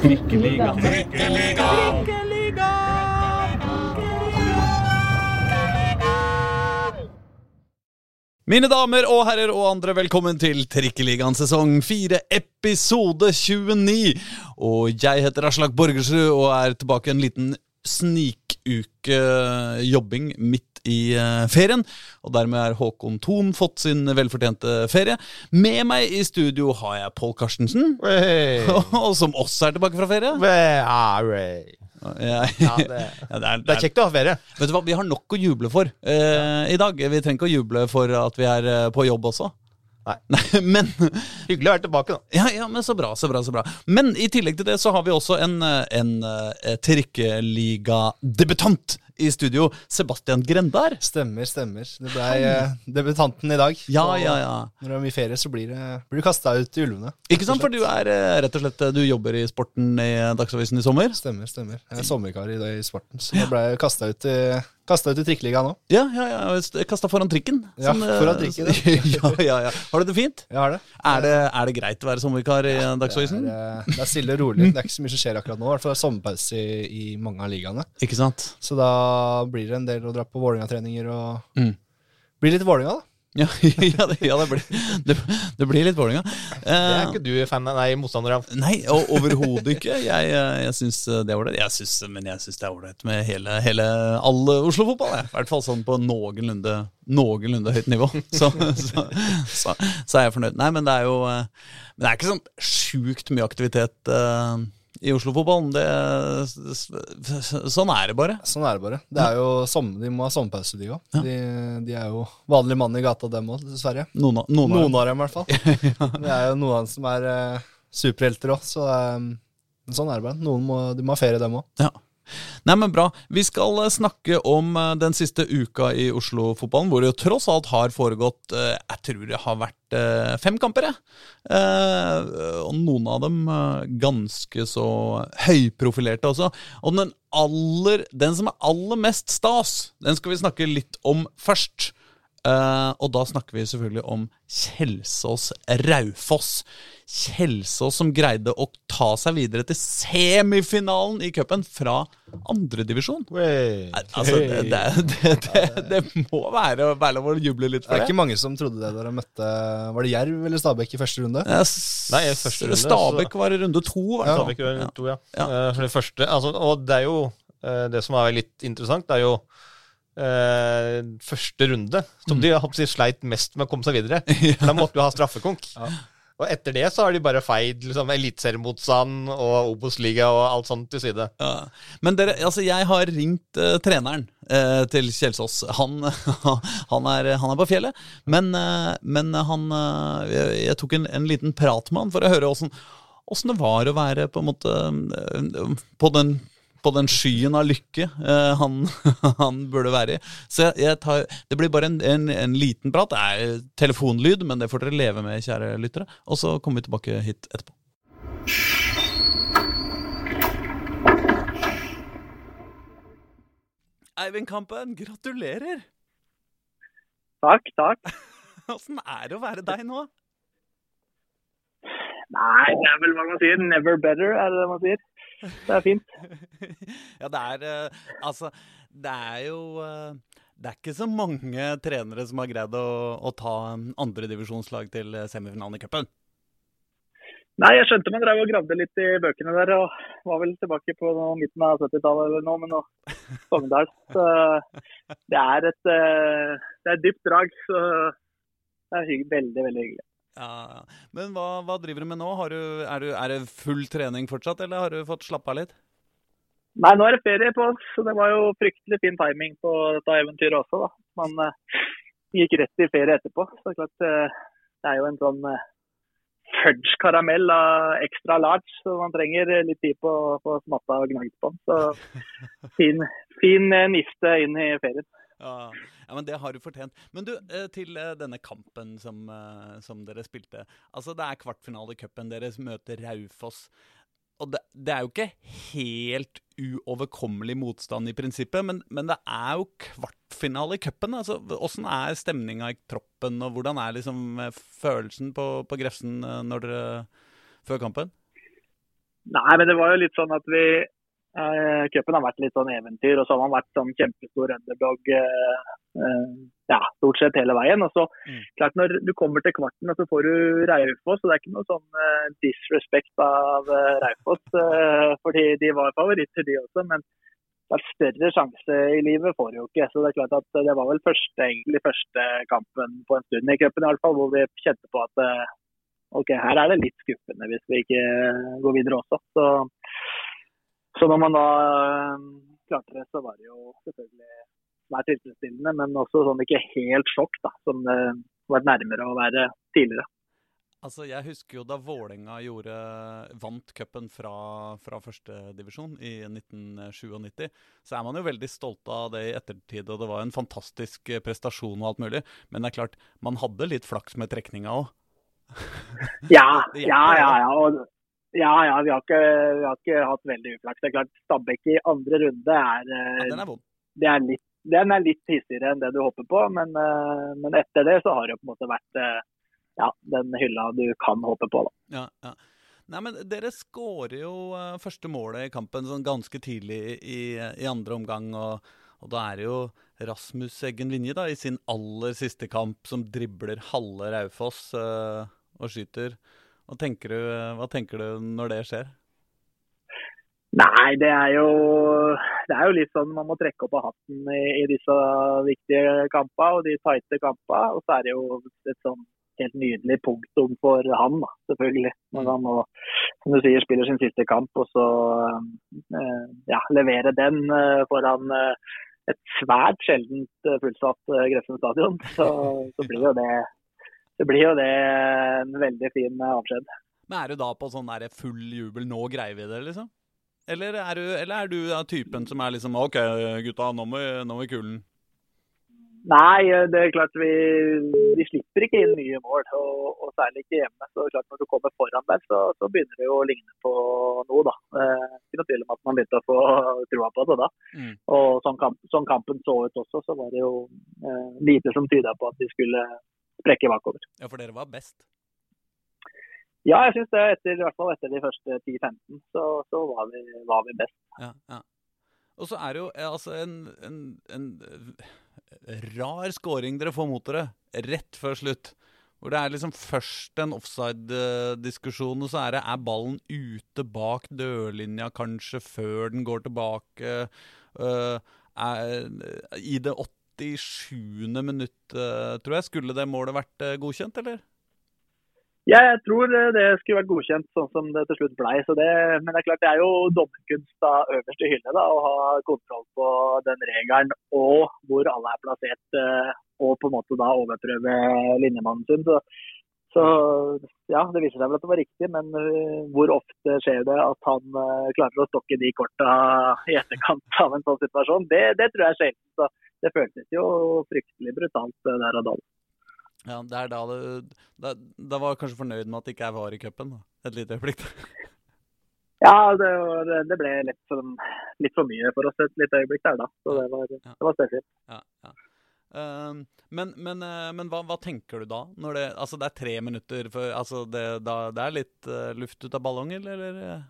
Trikkeliga. Trikkeliga. Mine damer og herrer og andre, velkommen til Trikkeligaen sesong 4, episode 29. Og jeg heter Aslak Borgersrud og er tilbake en liten snikuke jobbing midt i eh, ferien. Og dermed er Håkon Thon fått sin velfortjente ferie. Med meg i studio har jeg Pål Karstensen, og som også er tilbake fra ferie. Ah, Ja, det, ja, det, er, det er kjekt å ha ferie. Vet du hva, Vi har nok å juble for eh, i dag. Vi trenger ikke å juble for at vi er eh, på jobb også. Nei. men Hyggelig å være tilbake, da. ja, ja, men så bra, så bra, så bra. Men i tillegg til det så har vi også en, en, en eh, trikkeligadebutant i studio. Sebastian Grendar. Stemmer, stemmer. Det ble eh, debutanten i dag. Ja, Og ja, ja. Når det er mye ferie, så blir, det, blir du kasta ut i ulvene. Ikke sant, for du er eh, rett og slett Du jobber i sporten i Dagsavisen i sommer? Stemmer, stemmer. Jeg er sommerkar i, i sporten, så jeg ble kasta ut, i- kastet ut i trikkeligaen nå. Ja, ja, ja. Kasta foran trikken. Ja, sånn, foran trikken, ja, ja, ja. Har du det fint? Jeg har det. Er det, er det greit å være sommervikar i eh, Dagsavisen? Det eh, det er stille og rolig. Det er ikke så mye som skjer akkurat nå. I hvert fall er sommerpause i, i mange av ligaene. Ikke sant? Så da blir det en del å dra på Vålerenga-treninger og Mm. Blir litt Vålerenga, da. Ja, ja, det, ja det, blir, det, det blir litt Vålerenga. Det er Eh, ikke du fan av, nei, motstander av. nei, overhodet ikke. Jeg, eh, jeg syns det er ålreit. Men jeg syns det er ålreit med hele, hele all Oslo-fotball. I hvert fall sånn på noenlunde, noenlunde høyt nivå. Så, så, så, så er jeg fornøyd. Nei, men det er jo eh, Men det er ikke sånn sjukt mye aktivitet eh, i Oslo-fotballen. Det- Sånn er det bare. Sånn er det bare. Det er jo som, de må ha sommerpause, de òg. De, de er jo vanlig mann i gata, dem òg, dessverre. Noen, noen, Noen av dem, i hvert fall. Det er jo noen som er uh, superhelter òg, så um, sånn er det bare. Må, de må ha ferie, dem òg. Ja. Nei, men bra. Vi skal eh, snakke om eh, den siste uka i Oslo-fotballen, hvor det jo tross alt har foregått eh, Jeg tror det har vært fem kamper, jeg. Og noen av dem ganske så høyprofilerte også. Og den aller Den som er aller mest stas, den skal vi snakke litt om først. Eh, og da snakker vi selvfølgelig om Kjelsås Raufoss. Kjelsås som greide å ta seg videre til semifinalen i cupen fra andredivisjon. Altså, det, det, det, det, det må være, være lov å juble litt for Det Det er ikke mange som trodde det da de møtte Var det Jerv eller Stabæk i første runde? Ja, s- Nei, i første runde, Stabæk var i runde to, Ja. Stabæk runde to, ja. Ja. Uh, for det første, altså, og det er jo uh, Det som er litt interessant, det er jo eh, første runde, som Mm. de håper sleit mest med å komme seg videre. Da måtte du ha straffekonk. Og etter det så har de bare feid liksom, eliteseriemotstand og Obos-liga og alt sånt til side. Ja. Men dere, altså jeg har ringt uh, treneren uh, til Kjelsås. Han, han, er, han er på fjellet. Men, uh, men han jeg, jeg tok en, en liten prat med han for å høre åssen det var å være på en måte på den, på den skyen av lykke eh, han, han burde være i. Så jeg, jeg tar, det blir bare en, en, en liten prat. Det er telefonlyd, men det får dere leve med, kjære lyttere. Og så kommer vi tilbake hit etterpå. Eivind Kampen, gratulerer! Takk, takk. Åssen er det å være deg nå? Nei, det er vel hva man sier. Never better, er det det man sier. Det er fint. ja, det er eh, Altså, det er jo eh, Det er ikke så mange trenere som har greid å, å ta andredivisjonslag til eh, semifinalen i cupen. Nei, jeg skjønte man drev og gravde litt i bøkene der, og var vel tilbake på midten av 70-tallet eller noe, men nå Sogndal. Så det er et, eh, det er et dypt drag, så det er veldig, veldig hyggelig. Ja, Men hva, hva driver du med nå? Har du, er, du, er det full trening fortsatt, eller har du fått slappa litt? Nei, nå er det ferie på oss, så det var jo fryktelig fin timing på dette eventyret også, da. Man eh, gikk rett i ferie etterpå. Så klart, eh, det er jo en sånn eh, fudge karamell av ekstra large, så man trenger litt tid på å få smatta og gnagd på den. Så fin, fin eh, nifte inn i ferien. Ja, men det har du fortjent. Men du, eh, til eh, denne kampen som, eh, som dere spilte. Altså, det er kvartfinale i cupen. Dere møter Raufoss. Og det, det er jo ikke helt uoverkommelig motstand i prinsippet, men, men det er jo kvartfinale i cupen. Altså, hvordan er stemninga i troppen, og hvordan er liksom følelsen på, på Grefsen når dere, før kampen? Nei, men det var jo litt sånn at vi eh, Cupen har vært litt sånn eventyr, og så har man vært sånn kjempestor underdog eh, ja, stort sett hele veien. Og så Mm. klart Når du kommer til kvarten, og så får du Raufoss, og det er ikke noe sånn disrespekt disrespect av Raufoss, fordi de var favoritter, de også. men er større sjanse i livet får du jo ikke. Så det er klart at det var vel første, egentlig første kampen på en stund i cupen, hvor vi kjente på at OK, her er det litt skuffende hvis vi ikke går videre også. Så, så når man da eh, klarte det, så var det jo selvfølgelig svært tilfredsstillende, men også sånn ikke helt sjokk, da, som det var nærmere å være tidligere. Altså, Jeg husker jo da Vålerenga gjorde, vant cupen fra, fra førstedivisjon i 1997. Så er man jo veldig stolt av det i ettertid, og det var en fantastisk eh, prestasjon og alt mulig. Men det er klart, man hadde litt flaks med trekninga òg. Ja, ja, ja. ja, og, ja, ja vi, har ikke, vi har ikke hatt veldig uflaks. Det er klart, Stabæk i andre runde er, eh, Ja, den er det er litt, den er litt hissigere enn det du håper på, men, eh, men etter det så har det på en måte vært eh, ja, den hylla du kan håpe på. da. Ja, ja. Nei, men Dere skårer jo første målet i kampen sånn ganske tidlig i, i andre omgang. Og, og da er det jo Rasmus Eggen Vinje da, i sin aller siste kamp som dribler halve Raufoss eh, og skyter. Hva tenker, du, hva tenker du når det skjer? Nei, det er jo det er jo litt sånn man må trekke opp av hatten i, i disse viktige kampene og de tighte kampene. Og så er det jo et sånn helt nydelig punktum for han, da, selvfølgelig. Når han nå, som du sier, spiller sin siste kamp og så eh, ja, levere den eh, foran eh, et svært sjeldent eh, fullsatt Grefsen stadion, så, så blir jo det det blir jo det en veldig fin eh, avskjed. Men er du da på sånn der full jubel, nå greier vi det, liksom? Eller er du, eller er du av typen som er liksom OK, gutta, nå må nå må vi kulen? Nei, eh, det er klart vi, vi slipper ikke inn nye mål, og, og særlig ikke hjemme. Så klart Når du kommer foran der, så, så begynner det jo å ligne på noe. da. Eh, ikke noe tvil om at man begynte å få troa på det da. Mm. Og sånn, kamp, sånn kampen så ut også, så var det jo eh, lite som tyda på at de skulle sprekke bakover. Ja, for dere var best. Ja, jeg syns det. Etter, I hvert fall etter de første 10-15 så, så var, vi, var vi best. Ja, ja. Og så er det jo eh, altså en, en, en eh, rar scoring dere får mot dere rett før slutt. Hvor det er liksom først en offside-diskusjon, og så er det er ballen ute bak dørlinja kanskje før den går tilbake. Uh, er, I det 87. minutt, øh, tror jeg, skulle det målet vært øh, godkjent, eller? Ja, jeg tror eh, det skulle vært godkjent sånn som det til slutt blei. Men det er klart det er jo dommerkunst av øverste hylle da, å ha kontroll på den regelen og hvor alle er plassert. eh, Og på en måte da overprøve linjemannen sin. Så, så ja, det viser seg vel at det var riktig, men eh, hvor ofte skjer det at han eh, klarer å stokke de korta i etterkant av en sånn situasjon? Det, det tror jeg sjelden. Det føltes jo fryktelig brutalt eh, der og da. Ja, det er da det Da, da var jeg kanskje fornøyd med at det ikke er var i cupen. Et lite øyeblikk. Ja, det, var, det ble litt, sånn, litt for mye for oss et lite øyeblikk der, da. Så det var, det var spesielt. Ja, ja. Ehm, men men, eh, men hva, hva tenker du da? Når det, altså det er tre minutter før altså det, da, det er litt eh, luft ut av ballongen, eller?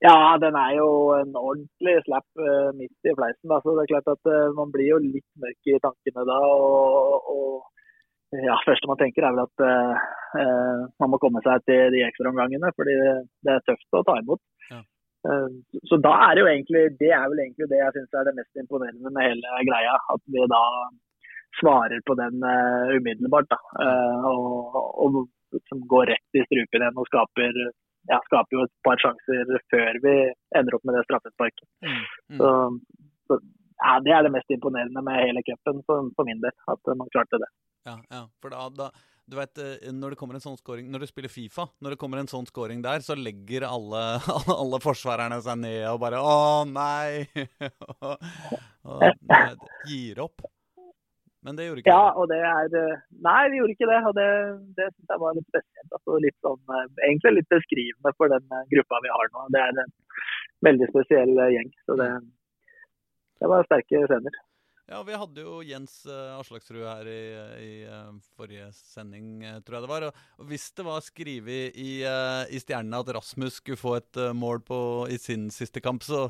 Ja, den er jo en ordentlig slap eh, midt i fleisen. Da. Så det er klart at eh, man blir jo litt mørk i tankene da. Og, og ja, første man tenker er vel at eh, man må komme seg til de ekstraomgangene. Fordi det er tøft å ta imot. Ja. Så da er det jo egentlig det er vel egentlig det jeg syns er det mest imponerende med hele greia. At vi da svarer på den umiddelbart. da. Og, og som går rett i strupen igjen og skaper ja, skaper jo et par sjanser før vi ender opp med det straffesparket. Mm, mm. Så, så ja, Det er det mest imponerende med hele cupen for, min del, at man klarte det. Ja, ja. For da, da du vet, eh, når det kommer en sånn scoring Når du spiller Fifa, når det kommer en sånn scoring der, så legger alle, alle, alle forsvarerne seg ned og bare Å, nei! og, og, gir opp. Men det gjorde ikke Ja, og det er eh, Nei, vi gjorde ikke det. Og det, det syns jeg var litt spesielt. Altså litt sånn, eh, egentlig litt beskrivende for den eh, gruppa vi har nå. Det er en veldig spesiell gjeng. Så det, det var sterke scener. Ja, vi hadde jo Jens Aslaksrud her i, i forrige sending, tror jeg det var. Og hvis det var skrevet i, i stjernene at Rasmus skulle få et mål på, i sin siste kamp, så,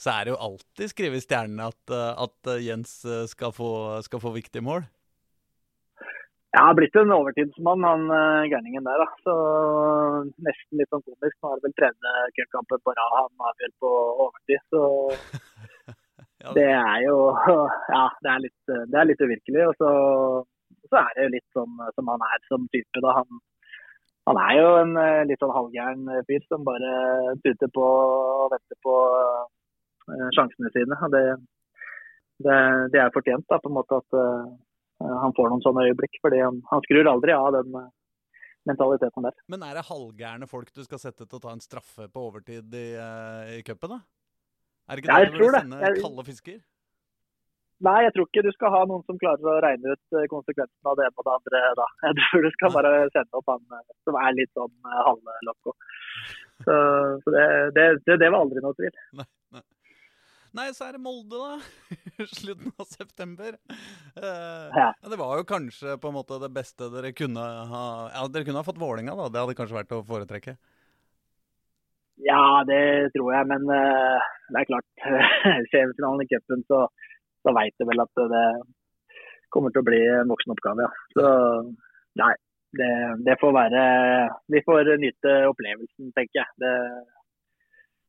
så, er det jo alltid skrevet i stjernene at, at Jens skal få, skal få viktige mål. Ja, har blitt en overtidsmann, han gærningen der. da. Så Nesten litt sånn komisk. Nå er det vel tredje cupkampen på rad han har vel på overtid. Så det er jo Ja, det er litt, det er litt uvirkelig. Og så, så, er det jo litt sånn som han er som type. da. Han, han er jo en eh, litt sånn halvgæren fyr som bare tuter på og venter på sjansene sine. det, det, det, er fortjent da, på en måte at uh, han får noen sånne øyeblikk. fordi han, han skrur aldri av den uh, mentaliteten der. Men er det halvgærne folk du skal sette til å ta en straffe på overtid i, i cupen, da? Er det ikke ja, det du burde sende jeg... kalde fisker? Nei, jeg tror ikke du skal ha noen som klarer å regne ut konsekvensene konsekvensen av det ene og det andre da. Jeg tror du skal bare sende opp han eh, som er litt sånn eh, halvlokko. Så, så det, det, det, det, var aldri noe tvil. Nei, nei. Nei, så er det Molde, da. Slutten av september. Uh, ja. Det var jo kanskje på en måte det beste dere kunne ha Ja, dere kunne ha fått Vålinga da. Det hadde kanskje vært å foretrekke? Ja, det tror jeg. Men uh, det er klart. Semifinalen i cupen, så, så veit du vel at det kommer til å bli en voksen oppgave, Ja. Så nei, det, det, får være Vi får nyte opplevelsen, tenker jeg. Det,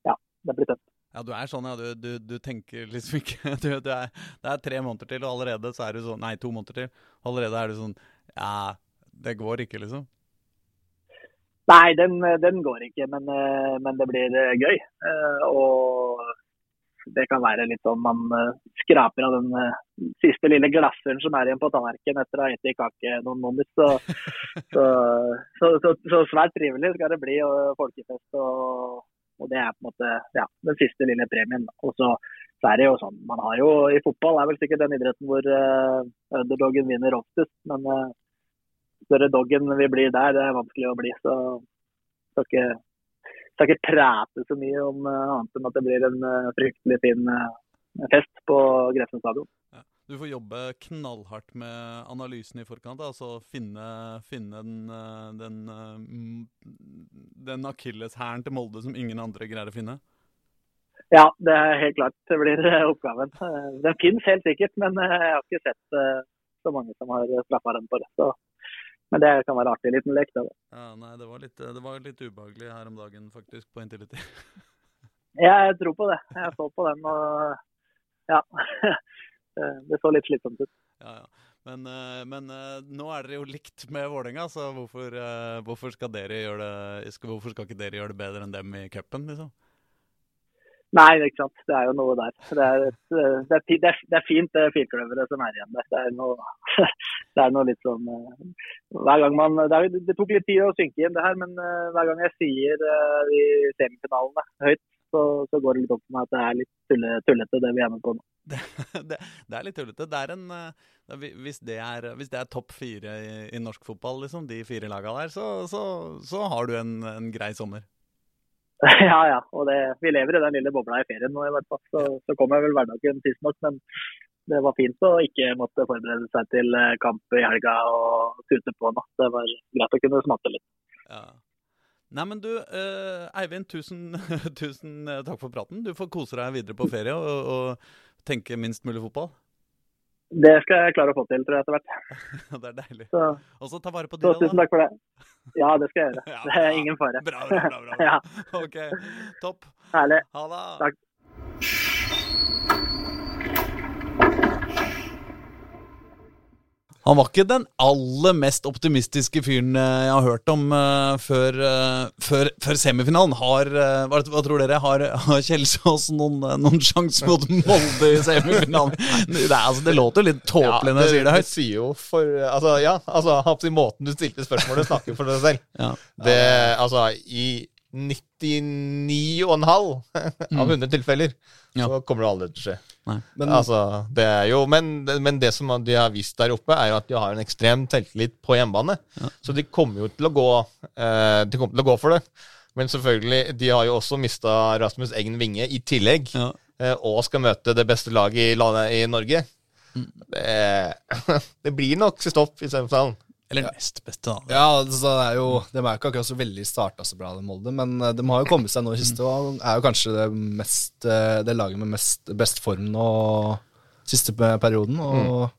ja, det blir tøft. Ja, du er sånn, ja. Du, du, du tenker liksom ikke du, du er, Det er tre måneder til, og allerede så er du sånn Nei, to måneder til. Allerede er du sånn Ja, det går ikke, liksom. Nei, den, den går ikke, men, eh, men, det blir eh, gøy. Eh, og det kan være litt sånn man skraper av den siste lille glassølen som er igjen på tallerkenen etter å ha spist kake noen måneder. Så, så, så, så, svært trivelig skal det bli, og folkefest. Og, og, det er på en måte ja, den siste lille premien. Og så, er det jo sånn, man har jo I fotball er vel sikkert den idretten hvor uh, underdogen vinner oftest. Men uh, større doggen vi blir der, det er vanskelig å bli. Så skal ikke, skal ikke prate så mye om uh, annet enn at det blir en uh, fryktelig fin fest på Grefsen stadion. Ja. Du får jobbe knallhardt med analysen i forkant. altså Finne, finne den, den, den akilleshæren til Molde som ingen andre greier å finne. Ja, det er helt klart det blir oppgaven. Den finnes helt sikkert, men jeg har ikke sett så mange som har straffa den på det. Så men det kan være artig liten lek. Det, ja, nei, det var, litt, det var litt ubehagelig her om dagen, faktisk, på Intility. jeg tror på det. Jeg så på den, og ja. det så litt slitsomt ut. Ja, ja. Men, eh, men, eh, nå er dere jo likt med Vålerenga, så hvorfor, eh, hvorfor, skal dere gjøre det, hvorfor skal ikke dere gjøre det bedre enn dem i cupen, liksom? Nei, ikke sant. Det er jo noe der. Det er, et, det er, det er, det er fint, det firkløveret som er igjen der. Det er noe, det er noe litt sånn hver gang man, det, det, tok litt tid å synke inn, det her, men hver gang jeg sier de semifinalene høyt, så, så, går det litt opp for meg at det er litt tulle, tullete, det vi er med på nå. Det, er litt tullete. Det er en, hvis det er, hvis er topp fire i, i, norsk fotball, liksom, de fire lagene der, så, så, så har du en, en grei sommer. Ja, ja. Og det, vi lever i den lille bobla i ferien nå i hvert fall. Så, så kommer vel hverdagen tidsnok. Men det var fint å ikke måtte forberede seg til eh, kamp i helga og tute på nå. Det var greit å kunne smatte litt. Ja. Nei, men du, eh, Eivind, tusen, tusen eh, takk for praten. Du får kose deg videre på ferie og, og tenke minst mulig fotball. Det skal jeg klare å få til, tror jeg, etter hvert. det er deilig. Og så ta vare på dyra, da. Tusen takk for det. Ja, det skal jeg gjøre. ja, det er ingen fare. Bra, bra, bra. bra. ja. Ok, topp. Herlig. Ha det. Takk. Han var ikke den aller mest optimistiske fyren eh, jeg har hørt om uh, før, uh, før, før, semifinalen. Har, uh, hva, hva, tror dere? Har, har Kjelsås noen, noen sjanse mot Molde i semifinalen? det, altså, det låter litt tåpelig når jeg sier det høyt. Det sier jo for Altså, ja. Altså, måten du stilte spørsmålet, snakker for deg selv. Ja. Det, altså, i 99,5 av 100 mm. tilfeller, ja. så kommer det aldri til å skje. Men, altså, det jo, men, men, det som de har vist der oppe, er jo at de har en ekstrem selvtillit på hjemmebane. Ja. Så de kommer jo til å gå eh, De kommer til å gå for det. Men selvfølgelig, de har jo også mista Rasmus Eggen Winge i tillegg, ja. eh, og skal møte det beste laget i, i Norge. Mm. Det, det, blir nok stopp i semifinalen. Eller nest beste, da. Ja, altså, det er jo, De er ikke akkurat så veldig starta så bra, Molde, men eh, de har jo kommet seg nå i siste og er jo kanskje det, mest, eh, det laget med mest, best form nå siste perioden. Og mm.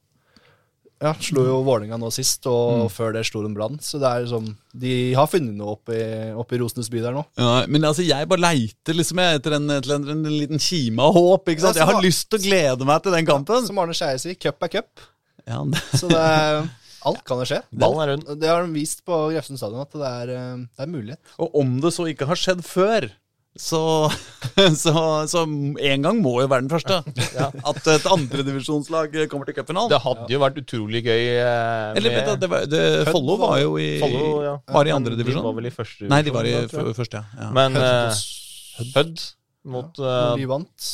ja, slo jo Vålerenga nå sist, og mm. før det slo de Brann. Så det er liksom, de har funnet noe oppe i, opp i Rosenes by der nå. Ja, Men altså, jeg bare leiter liksom etter en, etter en, en, liten kime av håp. ikke sant? Jeg har lyst til å glede meg til den kampen. Som Arne Skeie sier, cup er cup. Ja, det. Så det er Alt kan jo skje. Ballen er rund. Det har de vist på Grefsen stadion, at det er, eh, det er mulighet. Og om det så ikke har skjedd før, så, så, så en gang må jo være den første. Ja. At et andredivisjonslag kommer til cupfinalen. Det hadde jo vært utrolig gøy. Med Eller, det, det, var, det, Follo var jo i, Follo, ja. var i andredivisjon. De var vel i første divisjon. Nei, de var i første, ja. ja. Men Hødd mot mot uh,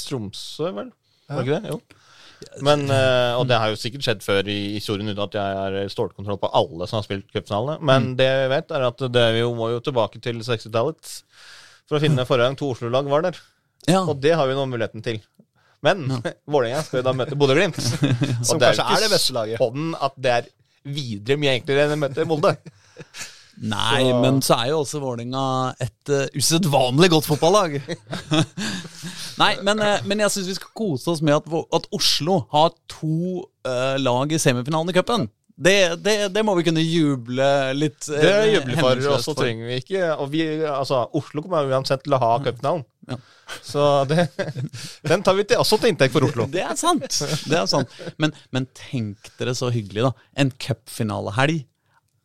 Tromsø, vel? Var ikke det? Jo. Men, uh, og det har jo sikkert skjedd før i historien uten at jeg har stålkontroll på alle som har spilt cupfinalene. Men mm. det vi vet, er at det vi må jo tilbake til 60-tallet for å finne forrige gang to Oslo-lag var der. Ja. Og det har vi nå muligheten til. Men ja. Vålerenga skal da møte Bodø-Glimt. som kanskje er det beste laget. Sånn at det er videre mye enklere enn å møte Molde. Nei, så... men så er jo også Vålerenga et uh, usedvanlig godt fotballag. Nei, men, uh, men jeg syns vi skal kose oss med at, at Oslo har to uh, lag i semifinalen i cupen. Det, det, det, må vi kunne juble litt Det jubler for, og så trenger vi ikke og vi, altså, Oslo kommer uansett til å ha cupfinalen. Ja. Så det, den tar vi til, også til inntekt for Oslo. Det er sant. Det er sant. Men, men tenk dere så hyggelig, da. En cupfinalehelg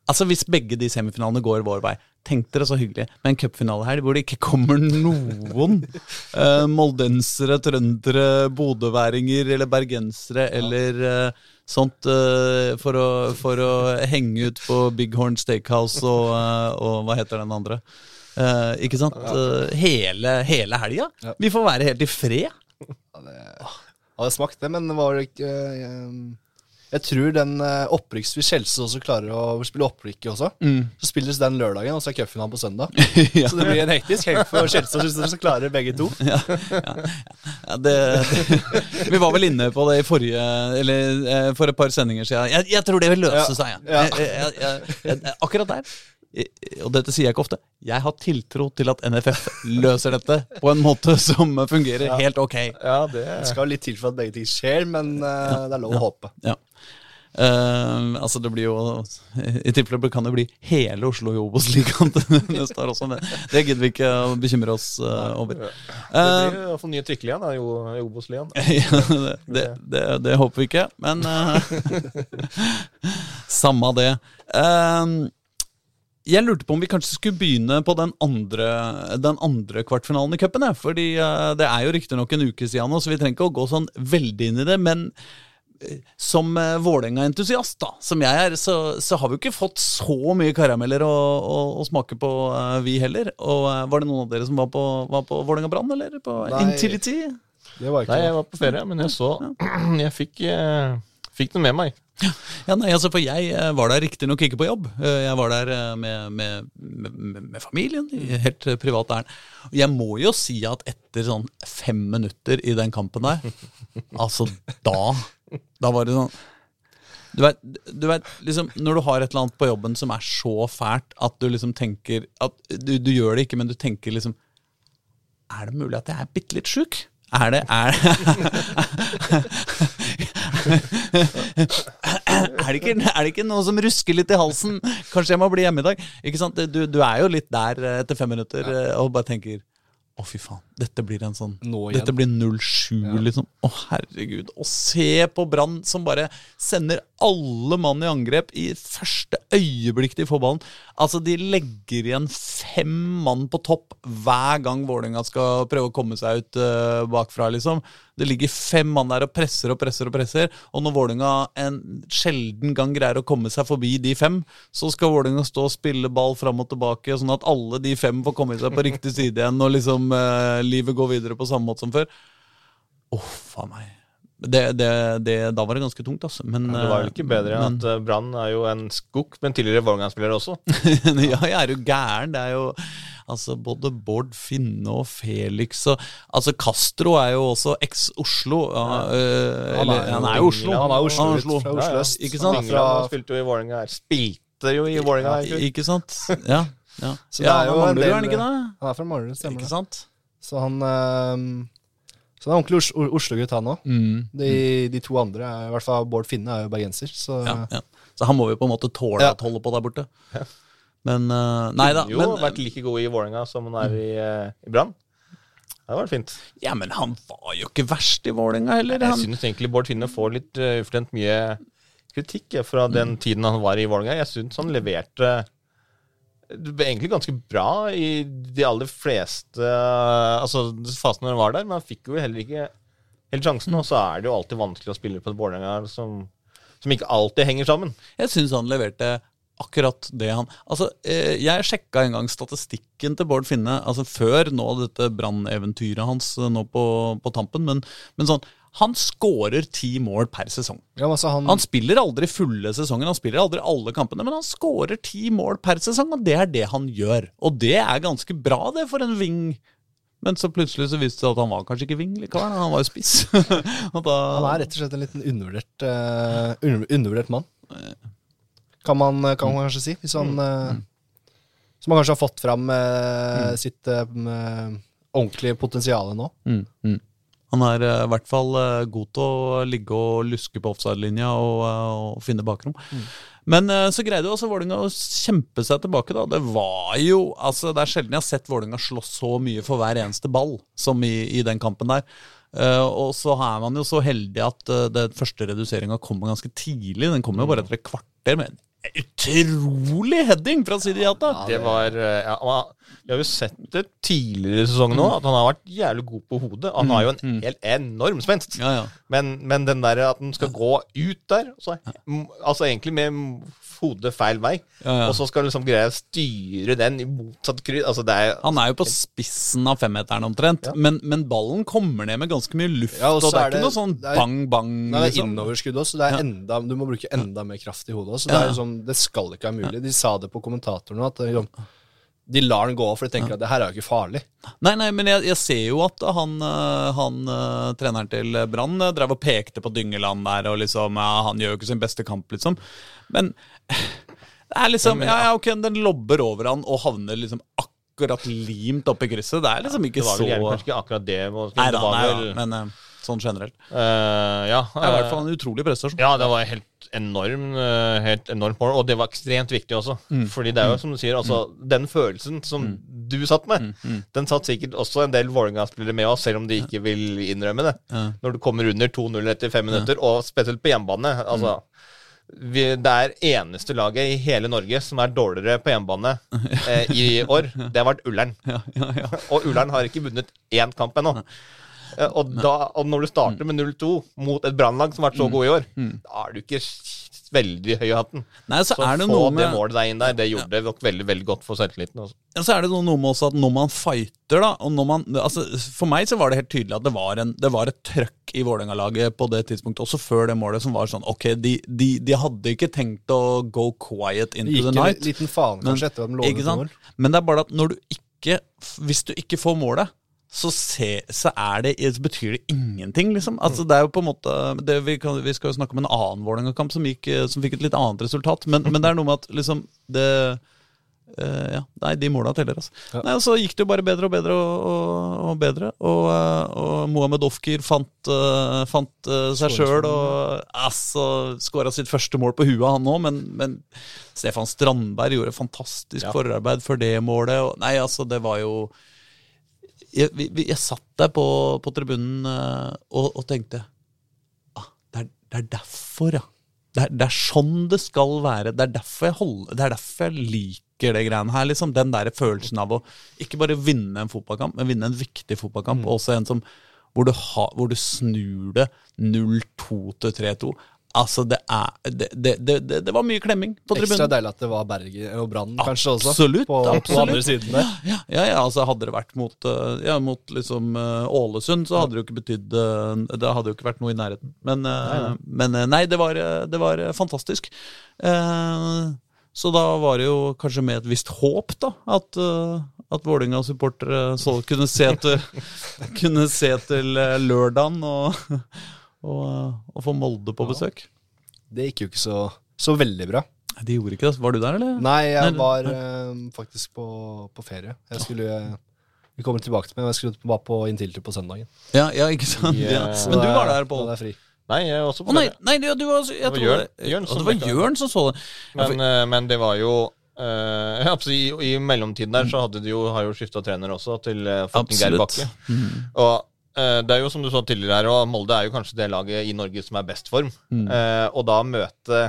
Altså Hvis begge de semifinalene går vår vei, tenk dere så hyggelig med en cupfinale her hvor det ikke kommer noen uh, moldensere, trøndere, bodøværinger eller bergensere eller uh, sånt uh, for, å, for, å, henge ut på Bighorn Steakhouse og, og hva heter den andre? ikke sant? hele hele helga. Vi får være helt i fred. Ja, det hadde smakt det, men var det ikke jeg tror den uh, opprykks hvis Kjelse også klarer å spille opprykket også. Mm. Så spilles den lørdagen, og så er cupfinalen på søndag. ja. Så det blir en hektisk helg for Kjelse og Kjelse som klarer begge to. ja, ja, det, det, Vi var vel inne på det i forrige Eller eh, for et par sendinger siden. Jeg, jeg tror det vil løse seg. Jeg, jeg, akkurat der og dette sier jeg ikke ofte, jeg har tiltro til at NFF løser dette på en måte som fungerer ja. helt ok. Ja, Det skal litt til for at begge ting skjer, men uh, det er lov å håpe. Ja. Uh, altså det blir jo I tilfelle kan det bli hele Oslo i Obos-ligaen neste år også. Men det gidder vi ikke å bekymre oss uh, over. Uh, det blir iallfall nye trikkeligaen i Obos-ligaen. ja, det, det, det, det, håper vi ikke, men Samme det. jeg lurte på om vi kanskje skulle begynne på den andre, den andre kvartfinalen i cupen. Fordi det er jo riktignok en uke siden nå, så vi trenger ikke å gå sånn veldig inn i det. men som uh, Vålerenga-entusiast, da, som jeg er, så, så, har vi jo ikke fått så mye karameller å, å, å smake på, uh, vi heller. Og uh, Var det noen av dere som var på, var på Vålerenga Brann, eller på Nei, Intility? Det var ikke Nei, jeg var på ferie, men jeg så Jeg fikk, fikk det med meg. Ja, nei, altså, for Jeg var der riktignok ikke på jobb. Jeg var der med, med, med, med familien, i helt privat ærend. Jeg må jo si at etter sånn fem minutter i den kampen der, altså da da var det sånn du vet, du vet, liksom, Når du har et eller annet på jobben som er så fælt at du liksom tenker at du, du gjør det ikke, men du tenker liksom Er det mulig at jeg er bitte litt sjuk? Er det Er det er det, ikke, er det ikke noe som rusker litt i halsen? Kanskje jeg må bli hjemme i dag? Ikke sant? Du, du er jo litt der etter fem minutter og bare tenker å, fy faen. Dette blir en sånn Dette blir 07, ja. liksom. Å, herregud. Å se på Brann som bare sender alle mann i angrep i første øyeblikk de får ballen. Altså, de legger igjen fem mann på topp hver gang Vålerenga skal prøve å komme seg ut uh, bakfra, liksom. Det ligger fem mann der og presser og presser og presser. Og når Vålerenga en sjelden gang greier å komme seg forbi de fem, så skal Vålerenga stå og spille ball fram og tilbake, sånn at alle de fem får komme seg på riktig side igjen, og liksom uh, livet går videre på samme måte som før. Uff a meg. Det, det, det, da var det ganske tungt, altså. Men, det var vel ikke bedre men, at Brann er jo en skukk, men tidligere Vålerenga-spiller også. ja, jeg er jo gæren. Det er jo Altså både Bård Finne og Felix og Altså Castro er jo også eks-Oslo. Ja, øh, han, han, er jo Oslo. Han er Oslo, Oslo. fra Oslo øst. Ja, ikke sant? Han fra... spilte jo i Vålerenga her. Spilte jo i Vålerenga her. Ikke sant? Ja. Ja. Så det er jo han, del, han, ikke det? han er fra Manglerud, stemmer ikke sant? Så han øh, så han er ordentlig Oslo-gutt, han òg. Mm. De, de, to andre, er, i hvert fall Bård Finne, er jo bergenser. Så, ja, ja. så han må jo på en måte tåle at holde på der borte. Men uh, Nei da. Jo men, vært like god i Vålerenga som han er i, uh, i Brann. Det hadde vært fint. Ja, men han var jo ikke verst i Vålerenga heller. Jeg han... syns egentlig Bård Finne får litt uh, ufortjent mye kritikk fra den tiden han var i Vålerenga. Jeg syns han leverte egentlig ganske bra i de aller fleste altså fasene han var der, men han fikk jo heller ikke helt sjansen. Og så er det jo alltid vanskelig å spille på et Vålerenga som, som ikke alltid henger sammen. Jeg syns han leverte akkurat det han Altså, eh, jeg sjekka en gang statistikken til Bård Finne altså før nå dette branneventyret hans eh, nå på, på tampen, men, men sånn han skårer ti mål per sesong. Ja, altså han... han... spiller aldri fulle sesongen, han spiller aldri alle kampene, men han skårer ti mål per sesong, og det er det han gjør. Og det er ganske bra, det, for en wing. Men så plutselig så viste det seg at han var kanskje ikke wing likevel, han var jo spiss. da... Han er rett og slett en liten undervurdert, uh, undervurdert mann. Kan man, kan man, kanskje si. Hvis han uh, Som han kanskje har fått fram uh, sitt ordentlige potensial nå. Mm, mm. Han er eh, i hvert fall eh, god til å ligge og luske på offside-linja og, eh, og, finne bakrom. Mm. Men så greide jo også Vålinga å kjempe seg tilbake. da. Det var jo, altså det er sjelden jeg har sett Vålinga slåss så mye for hver eneste ball som i, i den kampen der. Uh, og så er man jo så heldig at uh, den første reduseringa kommer ganske tidlig. Den kommer jo bare etter et kvarter. med en utrolig heading fra Sidi Jata! Ja, det var ja, Vi har jo sett det tidligere i sesongen nå, at han har vært jævlig god på hodet. Han har jo en mm. helt enorm spenst. Ja, ja. Men, men, den der at han skal gå ut der så, Altså egentlig med hodet feil vei, og så skal liksom greie å styre den i motsatt krydd. Altså, han er jo på spissen av femmeteren omtrent, men, men, ballen kommer ned med ganske mye luft. og, og det er, ikke noe sånn bang-bang. Det er liksom. innoverskudd også, det er enda, du må bruke enda mer kraft i hodet. Så det, er sånn, det skal ikke være mulig. De sa det på kommentatoren at liksom, de lar den gå, for de tenker ja. at det her er jo ikke farlig. Nei, nei, men jeg, jeg ser jo at han, eh, han uh, treneren til Brann drev og pekte på Dyngeland der, og liksom ja, Han gjør jo ikke sin beste kamp, liksom. Men det er liksom Ja, ja, ok, den lobber over han og havner liksom akkurat limt oppi krysset. Det er liksom ikke så Det var vel kanskje ikke akkurat det. Nei da, nei, ja, men sånn generelt. Uh, ja, det er i hvert fall en utrolig prestasjon. Ja, det var helt enorm, uh, helt enormt mål, og det var ekstremt viktig også. Mm. Fordi det er jo mm. som du sier, altså, mm. den følelsen som mm. du satt med, mm. mm. den satt sikkert også en del Vålerenga-spillere med oss, selv om de ikke vil innrømme det. Ja. Når du kommer under 2-0 etter fem minutter, og spesielt på hjemmebane. altså vi, det er eneste laget i hele Norge som er dårligere på hjemmebane eh, i år. Det har vært Ullern. Ja, ja, ja. og Ullern har ikke vunnet én kamp ennå. Eh, og, da, og, når du starter med 0-2 mot et brannlag som har vært så gode god i år, mm. da er du ikke veldig høy i hatten. Nei, så, så er det få noe med, det målet deg inn der, det gjorde ja. det veldig veldig godt for selvtilliten. Også. Ja, så er det noe med også at når man fighter, da og når man, altså, For meg så var det helt tydelig at det var, en, det var et trøkk i Vålerenga-laget på det tidspunktet, også før det målet, som var sånn Ok, de, de, de hadde ikke tenkt å go quiet into the night. Gikk en liten faen kanskje etter at de lå under mål. Men det er bare at når du ikke Hvis du ikke får målet så, se, så, det, så, betyr det ingenting, liksom. Altså, det er jo på en måte det, vi, kan, vi, skal jo snakke om en annen Vålerenga-kamp som, som, fikk et litt annet resultat. Men, men, det er noe med at liksom det uh, Ja, nei, de måla teller, altså. Ja. Nei, så gikk det jo bare bedre og bedre og, og, og bedre. Og, uh, og Mohammed Ofkir fant, uh, fant seg sjøl og altså, skåra sitt første mål på huet, han òg. Men, men, Stefan Strandberg gjorde fantastisk ja. forarbeid for det målet. Og, nei, altså, det var jo jeg, jeg, satt der på, på tribunen uh, og, og, tenkte ah, det, er, det, er, derfor, ja. Det er, det er, sånn det skal være. Det er derfor jeg, holder, det er derfor jeg liker det greiene her. Liksom. Den der følelsen av å ikke bare vinne en fotballkamp, men vinne en viktig fotballkamp. Mm. Også en som, hvor, du ha, hvor du snur det 0-2 til 3-2. Altså, det er det, det, det, det, var mye klemming på tribunen. Ekstra deilig at det var Bergen og Brann kanskje også. Absolutt, på, absolutt. på andre siden der. Ja, ja, ja, altså hadde det vært mot, eh, ja, mot liksom uh, Ålesund, så hadde det jo ikke betydd uh, Det hadde jo ikke vært noe i nærheten. Men, nei, nei. men nei, det var, det var fantastisk. så da var det jo kanskje med et visst håp, da, at, At Vålerenga-supportere kunne, se til, kunne se til eh, lørdagen og, og, og, få Molde på besøk. Det gikk jo ikke så, så veldig bra. De gjorde ikke det. Var du der, eller? Nei, jeg var uh, faktisk på, på, ferie. Jeg skulle Vi kommer tilbake til meg, men jeg skulle bare på Intility på søndagen. Ja, ja ikke sant? Yeah. Ja. Men du var der, Pål? Da er fri. Nei, jeg er også på oh, nei, nei, du var, jeg det var Jørn, Jørn, det var Jørn som så det. Men, uh, men det var jo Uh, i, I mellomtiden der så hadde de jo, har jo skifta trener også, til uh, Geir Bakke. Mm. Og det er jo som du sa tidligere her, og Molde er jo kanskje det laget i Norge som er best form. Mm. Uh, og da møte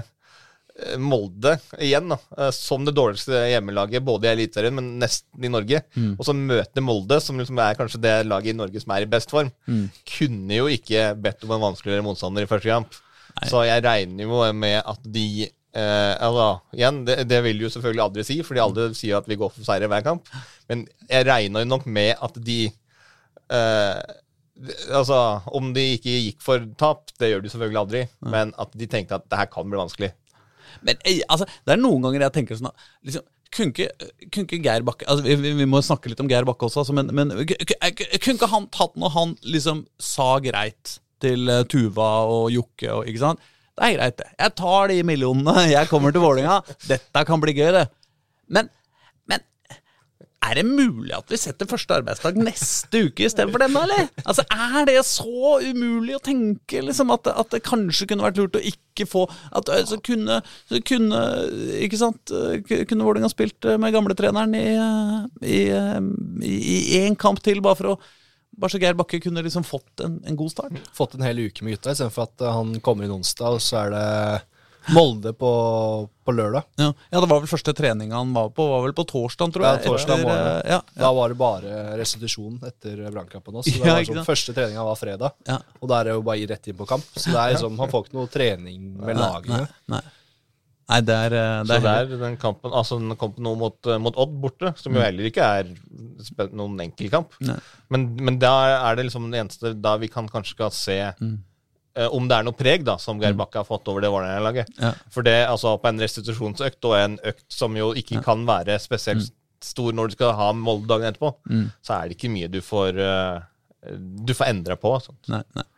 Molde igjen, da, som det dårligste hjemmelaget både i Eliteserien, men nesten i Norge. Mm. Og så møte Molde, som liksom er kanskje det laget i Norge som er i best form. Mm. Kunne jo ikke bedt om en vanskeligere motstander i første kamp. Nei. Så jeg regner jo med at de Eh, altså, igjen, det, det, vil jo selvfølgelig aldri si, fordi alle sier at vi går for seier hver kamp. Men jeg regner jo nok med at de eh, Altså, om de ikke gikk for tap, det gjør de selvfølgelig aldri, ja. men at de tenkte at det her kan bli vanskelig. Men eh, altså, det er noen ganger jeg tenker sånn liksom, kunne ikke, kunne ikke Geir Bakke altså, vi, vi, må snakke litt om Geir Bakke også, altså, men, men kunne ikke han tatt når han liksom sa greit til uh, Tuva og Jokke og ikke sant? Det er greit, det. Jeg tar de millionene. Jeg kommer til Vålinga Dette kan bli gøy, det. Men er det mulig at vi setter første arbeidsdag neste uke istedenfor denne, eller? Altså, Er det så umulig å tenke, liksom, at, at det kanskje kunne vært lurt å ikke få At altså, kunne, kunne Ikke sant Kunne Vålerenga spilt med gamletreneren i, i, i, én kamp til, bare for å bare så Geir Bakke kunne liksom fått en, en, god start. Fått en hel uke med gutta, istedenfor at han kommer inn onsdag, og så er det Molde på, på lørdag. Ja. ja. det var vel første treninga han var på, var vel på torsdag, tror jeg. Ja, torsdag etter, morgen. Ja, ja. Da var det bare restitusjon etter brannkampen også. Så det var sånn, første treninga var fredag, og da er det jo bare rett inn på kamp. Så det er liksom, han får ikke noe trening med lagene. Nei, nei. Nei, det er, eh, det er Så det er den kampen, altså den kampen nå mot, eh, mot, Odd borte, som jo mm. heller ikke er noen enkel kamp. Men, men da er det liksom det eneste da vi kan kanskje skal se mm. Uh, om det er noe preg da, som Geir mm. Bakke har fått over det Vålerenga-laget. Ja. For det, altså på en restitusjonsøkt og en økt som jo ikke ja. kan være spesielt mm. stor når du skal ha Molde dagen etterpå, mm. så er det ikke mye du får, uh, du får endra på. Sånt. Nei, nei.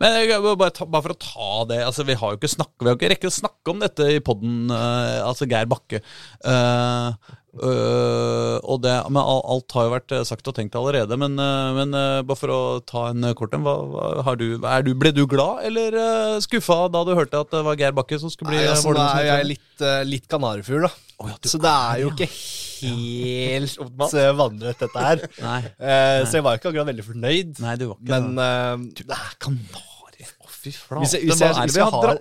Men bare, ta, bare, for å ta det altså Vi har jo ikke snakket, vi har ikke rekket å snakke om dette i poden, uh, altså Geir Bakke. Uh, uh, og det, men alt har jo vært sagt og tenkt allerede. Men, men bare for å ta en kort en, ble du glad eller uh, skuffa da du hørte at det var Geir Bakke som skulle bli Nei, altså, Nå er jeg litt, litt kanarifugl, da. Oh, ja, så det er jo ikke helt vannrett, dette her. Nei, nei. Så jeg var ikke akkurat veldig fornøyd. Nei, du var ikke Men uh, det er kanar fy flate. Jeg, hvis jeg, har...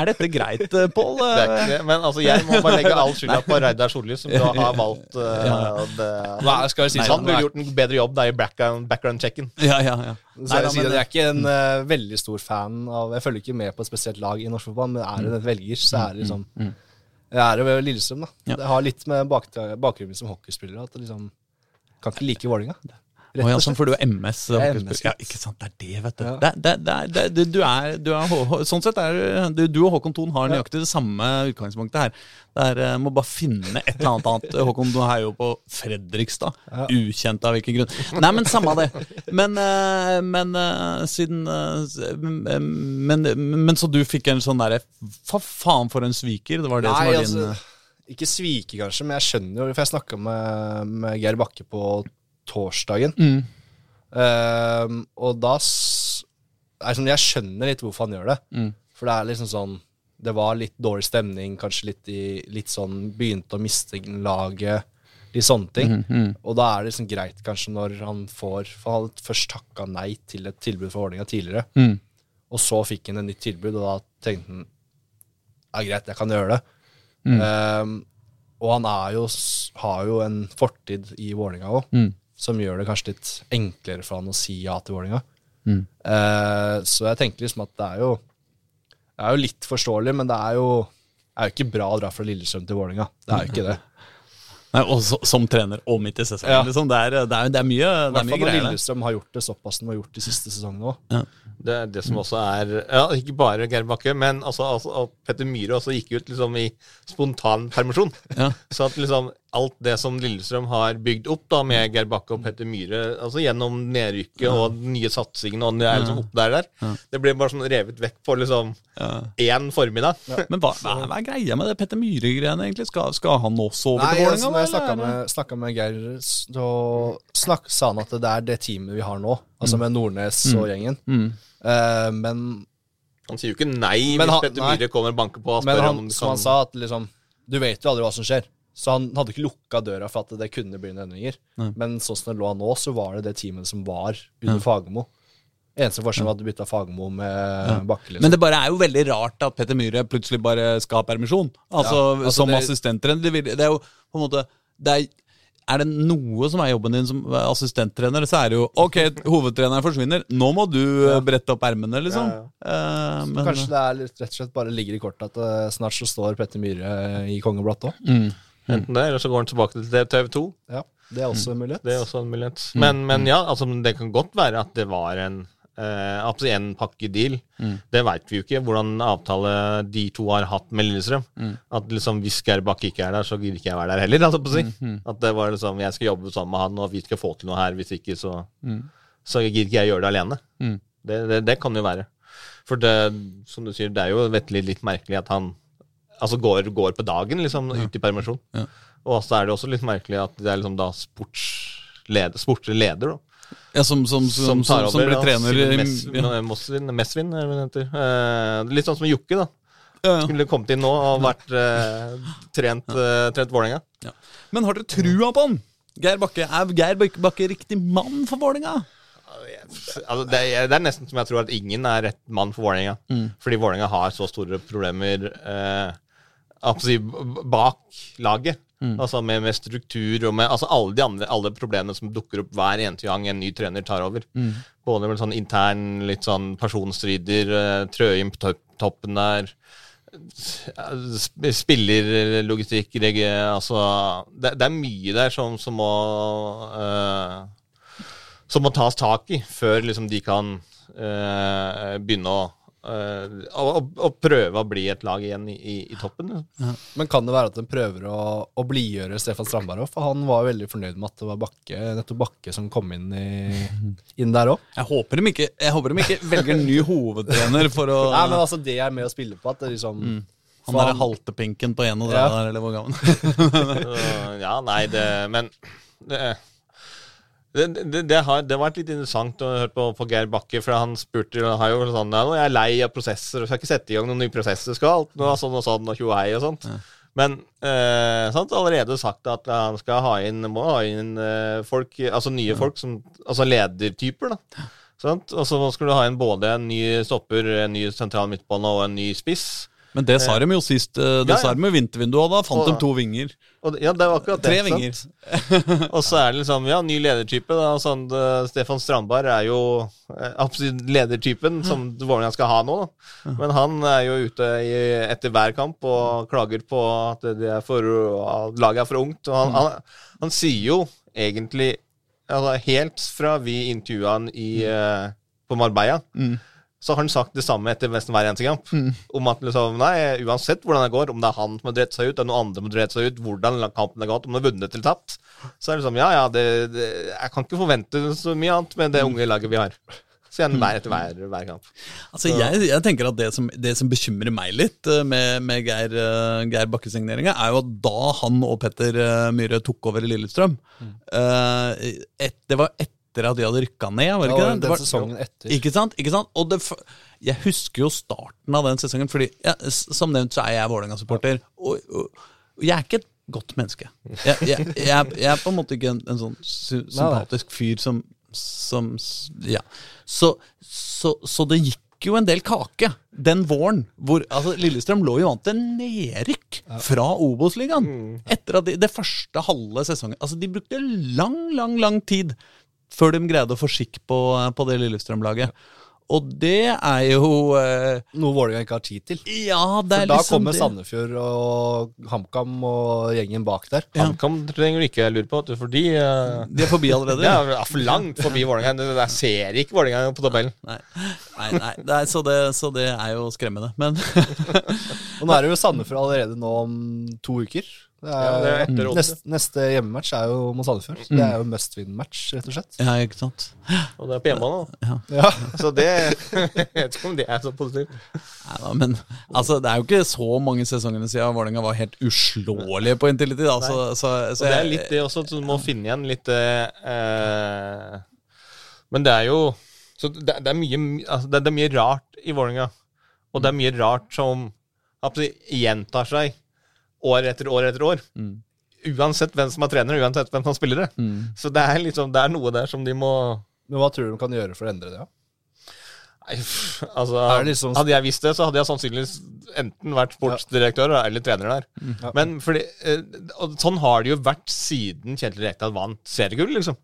Er dette greit, eh, Pål? Det men altså, jeg må bare legge all skylda på Reidar Solli, som da har valgt uh, ja. det. Hva, skal jeg si, Han sånn? burde gjort en bedre jobb der i background-checken. Ja, ja, ja. Så jeg, sier, jeg er ikke en uh, veldig stor fan av Jeg følger ikke med på et spesielt lag i norsk fotball, men er det en velger, så er det liksom mm, mm. Jeg er jo Lillestrøm, da. Ja. Det har litt med bakgrunnen som hockeyspiller at det liksom Kan ikke like Vålerenga. Oh, ja, sånn, for du er MS. MS ja, ikke sant, det er det, vet du. Ja. Det, det, det, du, er, du er, sånn sett er du, du og Håkon Thon har nøyaktig det samme utgangspunktet her. Det er, uh, må bare finne et eller annet annet. Håkon Thon er jo på Fredrikstad. Ukjent av hvilken grunn. Nei, men samme det. Men, uh, men siden men, men, så du fikk en sånn derre Fa faen for en sviker? Det var det Nei, som var din altså, Ikke sviker, kanskje, men jeg skjønner jo For jeg snakka med, med Geir Bakke på torsdagen. Mm. Uh, og da sånn, Jeg skjønner litt hvorfor han gjør det. Mm. For det er liksom sånn Det var litt dårlig stemning, kanskje litt, i, litt sånn Begynte å miste laget. Litt sånne ting. Mm, mm. Og da er det liksom greit kanskje når han får For han hadde først takka nei til et tilbud fra ordninga tidligere. Mm. Og så fikk han et nytt tilbud, og da tenkte han ja, greit, jeg kan gjøre det. Um, og han er jo, har jo en fortid i Vålerenga òg som gjør det kanskje litt enklere for han å si ja til Vålerenga. Mm. Uh, så jeg tenker liksom at det er jo Det er jo litt forståelig, men det er jo, er jo ikke bra å dra fra Lillestrøm til Vålerenga. Det er jo ikke det. Nei, og så, Som trener og midt i sesongen. Ja. Liksom. Det, er, det, er, det, er, mye, det er mye greier. Lillestrøm har gjort det såpass som de har gjort de siste sesongene òg. Ja. Det er det som også er ja, Ikke bare Geir Bakke, men altså, altså, Petter Myhre også gikk ut liksom i spontan permisjon. Ja. Så at liksom alt det som Lillestrøm har bygd opp da med Geir Bakke og Petter Myhre, altså gjennom nedrykket og den nye satsingen og det er liksom opp der, der. Det ble bare sånn revet vekk på liksom én formiddag. Men hva, hva, hva, er greia med det Petter Myhre-greiene, egentlig? Skal, skal, han også over til Vålerenga? Jeg snakka med, med, Geir, så snakk, sa han at det er det teamet vi har nå, altså mm. med Nordnes mm. og gjengen. Mm. Uh, men Han sier jo ikke nei hvis han, Petter Myhre kommer og banker på og spør han, om kan... Som han sa, at liksom Du vet jo aldri hva som skjer. Så han hadde ikke lukka døra for at det kunne bli noen endringer. Nei. Men sånn som det lå nå, så var det det teamet som var under ja. Fagermo. Eneste forskjell var at du bytta Fagermo med ja. Bakke. Liksom. Men det bare er jo veldig rart at Petter Myhre plutselig bare skal ha permisjon. Altså, ja, altså Som det, assistenttrener. Det, er jo på en måte det er, er, det noe som er jobben din som assistenttrener, så er det jo OK, hovedtreneren forsvinner. Nå må du ja. brette opp ermene, liksom. Uh, men, Kanskje det er litt, rett og slett bare ligger i kortet at uh, snart så står Petter Myhre i kongeblått òg. Mm. Enten det, eller så går han tilbake til TV2. Ja, Det er også en mulighet. Det er også en mulighet. Mm. Men, men ja, altså, det kan godt være at det var en eh, en pakkedeal. Mm. Det veit vi jo ikke, hvordan avtale de to har hatt med Lillestrøm. Mm. At liksom, hvis Geir Bakke ikke er der, så gidder ikke jeg være der heller. Altså, si. Mm. At det var liksom, jeg skal jobbe sammen med han, og vi skal få til noe her. Hvis ikke, så, mm. så gidder ikke jeg gjøre det alene. Mm. Det, det, det, kan jo være. For det, som du sier, det er jo vettelig litt merkelig at han altså går, går på dagen, liksom, ja. ut i permisjon. Ja. Og så er det også litt merkelig at det er liksom da sportsleder, sportsleder da. Ja, som, som, som, som, som blir trener i Mesvin, Mesvin, er det heter. Eh, litt sånn som Jokke, da. Ja, ja. Skulle kommet inn nå og vært eh, trent, eh, trent Vålerenga. Ja. Men har dere trua på han? Geir Bakke, Er Geir Bakke riktig mann for Vålerenga? Altså, det, er, det, er, nesten som jeg tror at ingen er rett mann for Vålerenga. Mm. Fordi Vålerenga har så store problemer eh, bak laget. Mm. Altså med, med, struktur og med altså alle de andre alle problemene som dukker opp hver eneste gang en ny trener tar over. Mm. Både med sånn intern, litt sånn personstrider, uh, Trøim på toppen der. Spillerlogistikk altså, det, det, er mye der som, som må uh, Som må tas tak i før liksom, de kan uh, begynne å Og, og, prøve å bli et lag igjen i, i, toppen. Ja. Men kan det være at de prøver å, å blidgjøre Stefan Strandberg òg? For han var veldig fornøyd med at det var Bakke, nettopp Bakke som kom inn, i, inn der òg. Jeg, håper de ikke, jeg håper de ikke velger en ny hovedtrener for å Nei, men altså Det er med å spille på. At det liksom mm. Han derre haltepinken på en og ja. der, eller hvor gammel Ja, nei, det Men det, det, det, det, har, det, vært litt interessant å høre på, på Geir Bakke, for han spurte har jo sånn jeg er lei av prosesser, og skal ikke sette i gang noen nye prosesser. Skal alt noe sånn og sånn og tjohei og sånt. Ja. Men eh, sant, allerede sagt at han skal ha inn, må ha inn eh, folk, altså nye ja. folk, som, altså ledertyper. da. Sant? Og så skal du ha inn både en ny stopper, en ny sentral midtbane og en ny spiss. Men det sa de jo sist. Eh, det ja, ja. sa de med vintervinduet, da fant og, de to vinger. Og, ja, det var akkurat Tre det. vinger. og så er det liksom, ja, ny ledertype. da, sånn, Stefan Strandberg er jo uh, absolutt ledertypen som Vålerenga skal ha nå. Da. Men han er jo ute i, etter hver kamp og klager på at det er for, laget er for ungt. og han, mm. han, han sier jo egentlig altså, Helt fra vi intervjua han i, på Marbella mm så har han sagt det samme etter nesten hver eneste kamp. Mm. Om at liksom, nei, uansett hvordan det går, om det er han som har drept seg ut, det er noen andre som har drept seg ut, hvordan kampen har gått, om han har vunnet eller tapt, så er det liksom Ja, ja, det, det, jeg kan ikke forvente så mye annet med det unge laget vi har. Så gjerne hver etter hver, hver kamp. Altså, jeg, jeg, tenker at det som, det som, bekymrer meg litt eh, med, med Geir, uh, Geir Bakke-signeringa, er jo at da han og Petter uh, Myhre tok over i Lillestrøm mm. et, Det var et etter at de hadde rykka ned. var det ikke det? det var, sesongen etter. Ikke sant? Ikke sant? Og det, jeg husker jo starten av den sesongen, fordi ja, som nevnt så er jeg Vålerenga-supporter. Og, og, og, jeg er ikke et godt menneske. Jeg, jeg, jeg, jeg er på en måte ikke en, en sånn sympatisk fyr som, som Ja. Så, så, så det gikk jo en del kake den våren. hvor altså, Lillestrøm lå jo an til nedrykk fra Obos-ligaen. Mm. Etter at de, det første halve sesongen Altså, de brukte lang, lang, lang tid før de greide å få skikk på, på det Lillestrøm-laget. Og det er jo eh, Noe Vålerenga ikke har tid til. Ja, det er For da liksom kommer Sandefjord og HamKam og gjengen bak der. Ja. HamKam trenger du ikke lure på, for de eh, De er forbi allerede? Ja, er for langt forbi Vålerenga. Der ser ikke Vålerenga på tabellen. Nei, nei, nei, nei så, det, så, det, er jo skremmende, men Og nå er det jo Sandefjord allerede nå om to uker. Det er, ja, det er etter neste, neste hjemmematch er jo mot Sandefjord. Mm. Det er jo must win-match, rett og slett. Ja, ikke sant. Og det er på hjemmebane, da. Ja. Så det Jeg vet ikke om det er så positivt. Nei, men altså, det er jo ikke så mange sesongene siden Vålerenga var helt uslåelige på Intility. Da, så, så, så, og det er litt det også, du må finne igjen litt eh, Men det er jo så det, det, er mye, altså, det, det, er mye rart i Vålerenga. Og det er mye rart som gjentar seg år etter år etter år. Mm. Uansett hvem som er trener, uansett hvem som spiller det. Mm. Så det er, liksom, det er noe der som de må Men hva tror du de kan gjøre for å endre det? Ja? Nei, altså, liksom... Hadde jeg visst det, så hadde jeg sannsynligvis enten vært sportsdirektør eller trener der. Mm. Ja. Men fordi, eh, sånn har det jo vært siden Kjetil Rekdal vant seriegull, liksom.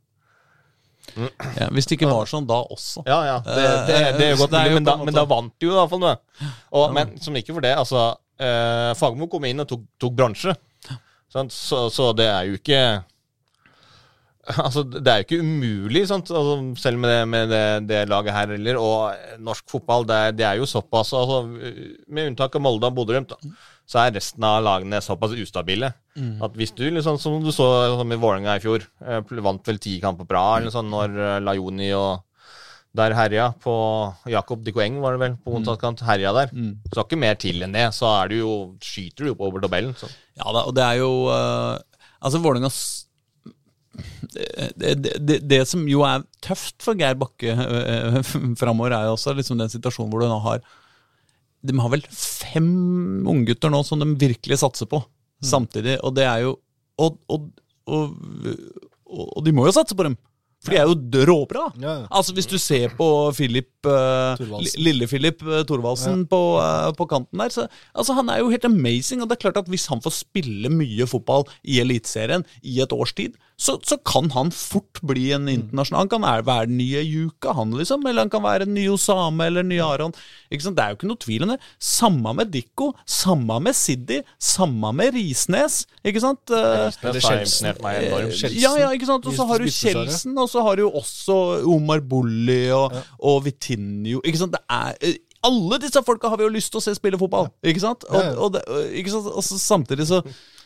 Ja, hvis det ikke var sånn da også. Ja, ja, det, det, det er jo godt mulig, men, da, men da vant de jo iallfall noe. Og, men som ikke for det, altså eh, Fagermo kom inn og tok, tok bransje. Så, så, det er jo ikke Altså, Det er jo ikke umulig, altså, selv med, det, med det, det, laget her heller. Og norsk fotball, det det er jo såpass altså, Med unntak av Molde og Bodø-Glimt, så er resten av lagene såpass ustabile. Mm. At hvis du, liksom, som du så som i Vålerenga i fjor, eh, vant vel ti kamper bra eller sånn når eh, Lajoni og der herja på Jakob Dikoeng, var det vel, på motsatt herja der. Mm. Så ikke mer til enn det. Så du jo, skyter du jo på over tabellen. Så. Ja da, og det er jo uh, Altså, Vålerenga det, det, det, det, som jo er tøft for Geir Bakke uh, framover, er jo også liksom den situasjonen hvor du nå har De har vel fem unggutter nå som de virkelig satser på mm. samtidig, og det er jo og, og, og, og, de må jo satse på dem! For de er jo råbra. Ja, ja. Altså Hvis du ser på Philip, uh, Lille-Philip uh, Thorvaldsen ja. på, uh, på, kanten der så, altså Han er jo helt amazing. Og det er klart at hvis han får spille mye fotball i Eliteserien i et års tid, så, så, kan han fort bli en internasjonal Han kan være den nye Juka, han liksom. Eller han kan være den nye Osame eller den nye Aron. Ikke sant? Det er jo ikke noe tvil om det. Samme med Dikko, samme med Siddi, samme med Risnes. Ikke sant? Risnes ja, ja, ikke sant? Og så har du Kjelsen, og så har du jo også Omar Bolli og, og Vitinho. Ikke sant? Det er alle disse folka har vi jo lyst til å se spille fotball. Ikke sant? Og, og, det, ikke sant? og samtidig så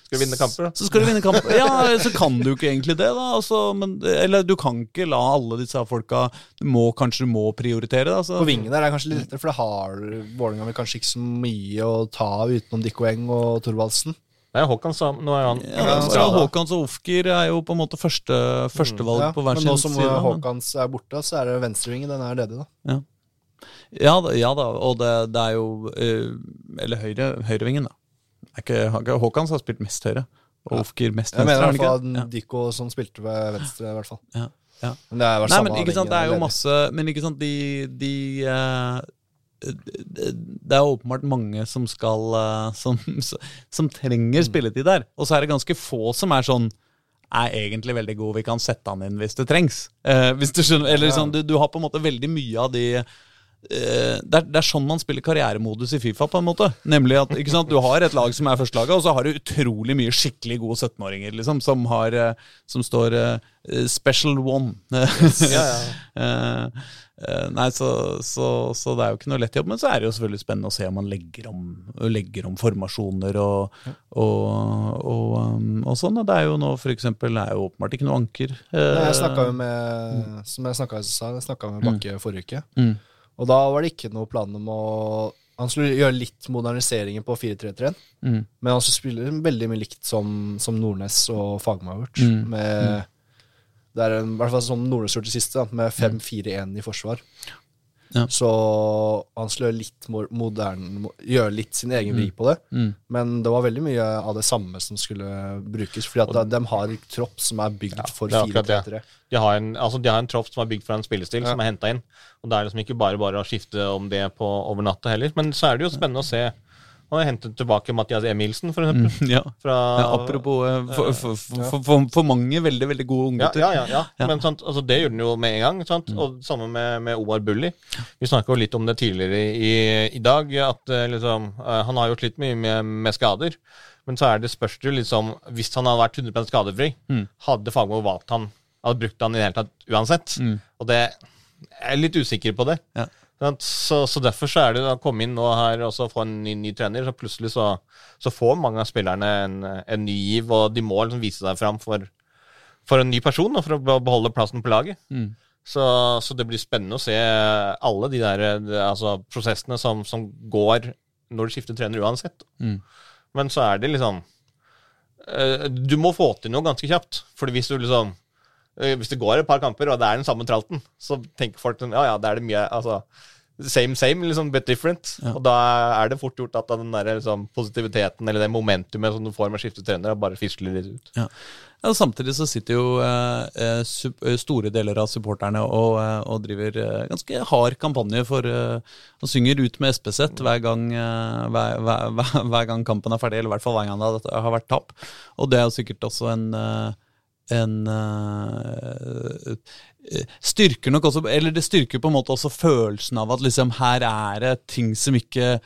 skal du vinne kamper, da? Så skal du vinne kamper. Ja, så kan du ikke egentlig det, da. Altså, men, eller du kan ikke la alle disse folka du må, Kanskje du må prioritere, da. Så. På vingen der er det kanskje litt lettere, for det har Vålerenga kanskje ikke så mye å ta av utenom Dikko Eng og Thorvaldsen. Nei, Håkan sa Nå er han ja, ja, Håkans og Ofker er jo på en måte første, førstevalg mm, ja, på hver sin side. Men nå som Håkans er borte, så er det venstrevingen. Den er ledig, da. Ja. Ja, ja da, og det, det er jo eh, Eller høyre, høyrevingen, da. Ikke, Håkans har spilt mest høyre. Og Ofker mest venstre. Jeg mener i hvert fall Diko som spilte ved venstre, i hvert fall. Ja. Ja. Men det er Nei, men ikke sant, det er jo masse Men ikke sant, de, de uh, det er åpenbart mange som skal uh, som, som, trenger mm. spilletid der. Og så er det ganske få som er sånn er egentlig veldig god, vi kan sette han inn hvis det trengs. Eh, hvis du skjønner, eller sånn, du, du, har på en måte veldig mye av de Eh, det er, det er, sånn man spiller karrieremodus i Fifa. på en måte Nemlig at sant, Du har et lag som er førstelaget, og så har du utrolig mye skikkelig gode 17-åringer liksom, som, har, eh, som står eh, special one. ja, ja. uh, nei, så, så, så, det er jo ikke noe lett jobb. Men så er det jo selvfølgelig spennende å se om man legger om, legger om formasjoner og, og, og, um, og, sånn. Og det er jo nå eksempel er jo åpenbart ikke noe anker. jeg snakka jo med, som jeg snakka med Bakke mm. forrige uke. Mm. Og da var det ikke noe plan om å Han skulle gjøre litt moderniseringer på 4-3-3, mm. men han skulle spille veldig mye likt som, som Nordnes og gjort. Mm. Med, mm. Det er en, i hvert fall som Nordnes gjorde det siste, da, med 5-4-1 i forsvar. Ja. Så han skulle gjøre litt moderne Gjøre litt sin egen vri mm. på det. Mm. Men det var veldig mye av det samme som skulle brukes. Fordi at de, har en tropp som er bygd ja, for 4-3-3. De, har en, altså de har en tropp som er bygd for en spillestil ja. som er henta inn. Og det er liksom ikke bare bare å skifte om det på over natta heller. Men så er det jo spennende å se han har hentet tilbake Mathias Emilsen, for eksempel. Mm, ja. Fra, ja, apropos uh, for, for, for, for, mange veldig veldig gode unggutter. Ja, ja, ja, Men sant, altså, det gjorde han jo med en gang. Sant? Mm. Og Samme med, med Omar Bulli. Vi snakka jo litt om det tidligere i, i dag. At uh, liksom, Han har gjort litt mye med, med, skader. Men så er det spørs det liksom Hvis han hadde vært 100% skadefri, mm. hadde Fagermo valgt han Hadde brukt han i det hele tatt uansett. Mm. Og det jeg er litt usikker på det. Ja. Så, så, derfor så er det å komme inn nå her og få en ny, ny, trener, så plutselig så, så, får mange av spillerne en, en ny giv, og de må liksom vise seg fram for, for en ny person og for å beholde plassen på laget. Mm. Så, så, det blir spennende å se alle de der altså, prosessene som, som, går når du skifter trener uansett. Mm. Men så er det liksom uh, Du må få til noe ganske kjapt. For hvis du liksom Hvis det går et par kamper, og det er den samme tralten, så tenker folk sånn Ja, ja, det er det mye Altså same, same, liksom, but different. Ja. Og da er det fort gjort at den der liksom, positiviteten eller det momentumet som du får med å skifte trener, bare fisler litt ut. Ja. Ja, samtidig så sitter jo eh, eh, eh, store deler av supporterne og, eh, og driver eh, ganske hard kampanje for eh, Og synger ut med SPZ hver gang, hver, hver, hver, gang kampen er ferdig, eller i hvert fall hver gang det har vært tap. Og det er jo sikkert også en, en Styrker nok også Eller det styrker på en måte også følelsen av at liksom her er det ting som ikke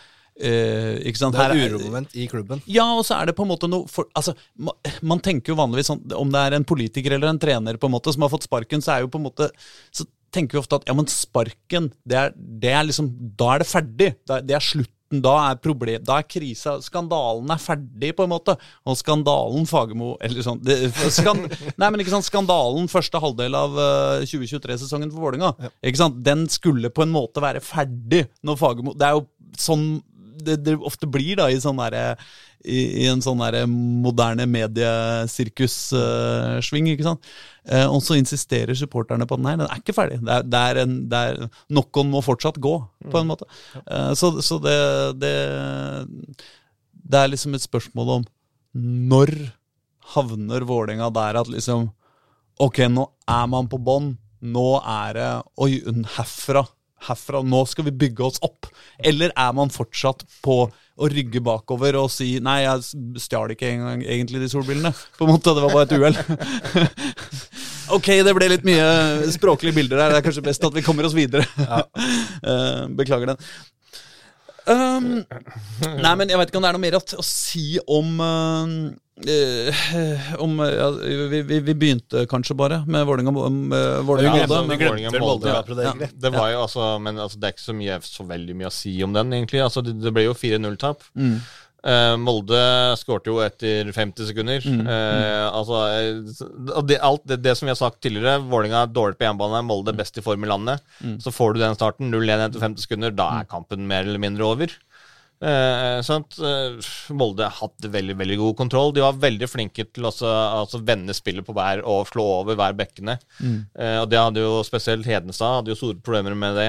Uh, det er uromoment i klubben. Ja, og så er det på en måte noe for, altså, man, man, tenker jo vanligvis sånn Om det er en politiker eller en trener på en måte som har fått sparken, så er jo på en måte Så tenker vi ofte at ja, men sparken, det er, det er liksom Da er det ferdig. Det er, det er slutten. Da er problem, da er krisa Skandalen er ferdig, på en måte. Og skandalen Fagermo Eller sånn det, skand, Nei, men ikke sant, Skandalen første halvdel av uh, eh, 2023-sesongen for Vålerenga, ja. ikke sant, den skulle på en måte være ferdig når Fagermo Det er jo sånn det, det, ofte blir da i, sånn der, i, i en sånn der moderne mediesirkussving. Uh, ikke sant? Uh, og så insisterer supporterne på at nei, den er ikke ferdig. Det er, det er en, det er, Noen må fortsatt gå, på en måte. Uh, så, så det, det, det er liksom et spørsmål om når havner Vålerenga der at liksom Ok, nå er man på bånn. Nå er det Oi, herfra herfra, nå skal vi bygge oss opp? Eller er man fortsatt på å rygge bakover og si nei, jeg stjal ikke engang egentlig de solbrillene. På en måte, Det var bare et uhell. ok, det ble litt mye språklige bilder der. Det er kanskje best at vi kommer oss videre. Ja. Eh, beklager den. Um, nei, men jeg vet ikke om det er noe mer å, å si om uh, Uh, om, ja, vi, vi, vi, begynte kanskje bare med Vålerenga-Molde. Ja, altså, Molde, ja. Det var jo altså Men altså, det er ikke så, mye, så veldig mye å si om den, egentlig. Altså, det, det ble jo 4-0-tap. Mm. Uh, Molde skårte jo etter 50 sekunder. Mm. Uh, altså, det, alt det, det, som vi har sagt tidligere, Vålerenga er dårlig på hjemmebane, Molde best i form i landet. Mm. Så får du den starten, 0-1 etter 50 sekunder, da er kampen mer eller mindre over. Eh, sant? Eh, Molde har hatt veldig veldig god kontroll. De var veldig flinke til å altså, vende spillet på hver og slå over hver bekkene. Mm. Eh, og det hadde jo spesielt Hedenstad hadde jo store problemer med det.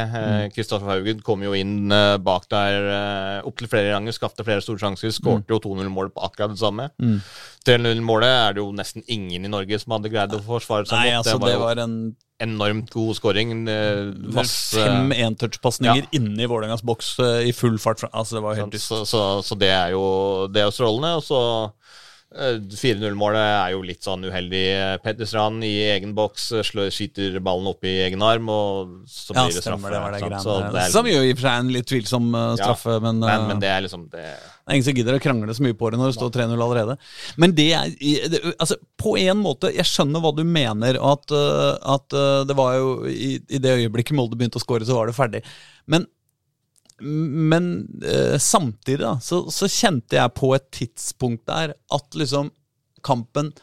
Kristoffer eh, mm. Haugen kom jo inn eh, bak der eh, opptil flere ganger, skapte flere store sjanser. Skårte mm. jo 2-0-mål på akkurat det samme. Mm. 3-0-målet er det jo nesten ingen i Norge som hadde greid å forsvare seg mot. Altså, det var, det var en enormt god scoring. Masse Fem entouch-pasninger ja. inni Vålerengas boks eh, i full fart. Altså, det var helt så, så, så, det er jo, det er strålende. Og så 4-0-målet eh, er jo litt sånn uheldig. Petterstrand i egen boks skyter ballen opp i egen arm, og så blir ja, det straffe. Det det så det er, Som jo i og for seg en litt tvilsom uh, straffe, ja, men, uh, men, men, det er liksom det det er ingen som gidder å krangle så mye på det når det står 3-0 allerede. Men det er altså, På en måte, jeg skjønner hva du mener, at, eh, at eh, det var jo i, i, det øyeblikket Molde begynte å skåre, så var det ferdig. Men, men eh, samtidig da, så, så, kjente jeg på et tidspunkt der at liksom kampen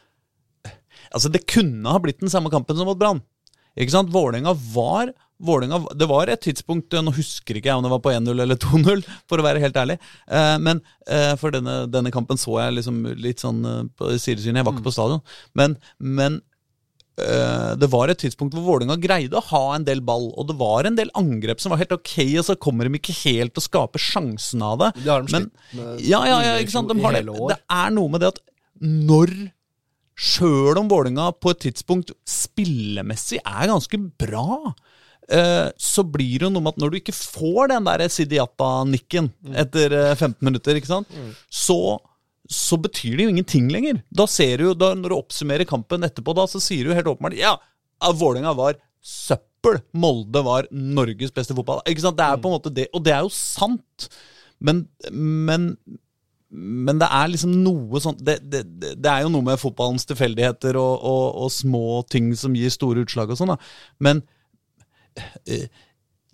Altså, det kunne ha blitt den samme kampen som mot Brann. Ikke sant? Vålerenga var Vålinga, Det var et tidspunkt Nå husker ikke jeg om det var på 1-0 eller 2-0, for å være helt ærlig. Eh, men eh, For denne, denne, kampen så jeg liksom litt sånn eh, på sidesynet. Jeg var ikke på stadion. Men, men det var et tidspunkt hvor Vålinga greide å ha en del ball, og det var en del angrep som var helt ok, og så kommer de ikke helt til å skape sjansen av det. Det har de men, med ja, ja, ja, ikke sant? De har det. det er noe med det at når Sjøl om Vålinga på et tidspunkt spillemessig er ganske bra, Eh, så blir det noe med at når du ikke får den der Sidiata-nikken mm. etter 15 eh, minutter, ikke sant, mm. så, så betyr det jo ingenting lenger. Da ser du, da, Når du oppsummerer kampen etterpå, da, så sier du helt åpenbart ja, Vålerenga var søppel. Molde var Norges beste fotball. Ikke sant? Det er på en måte det, Og det er jo sant. Men, men, men det er liksom noe sånn det, det, det, er jo noe med fotballens tilfeldigheter og, og, og små ting som gir store utslag og sånn, da. Men Eh,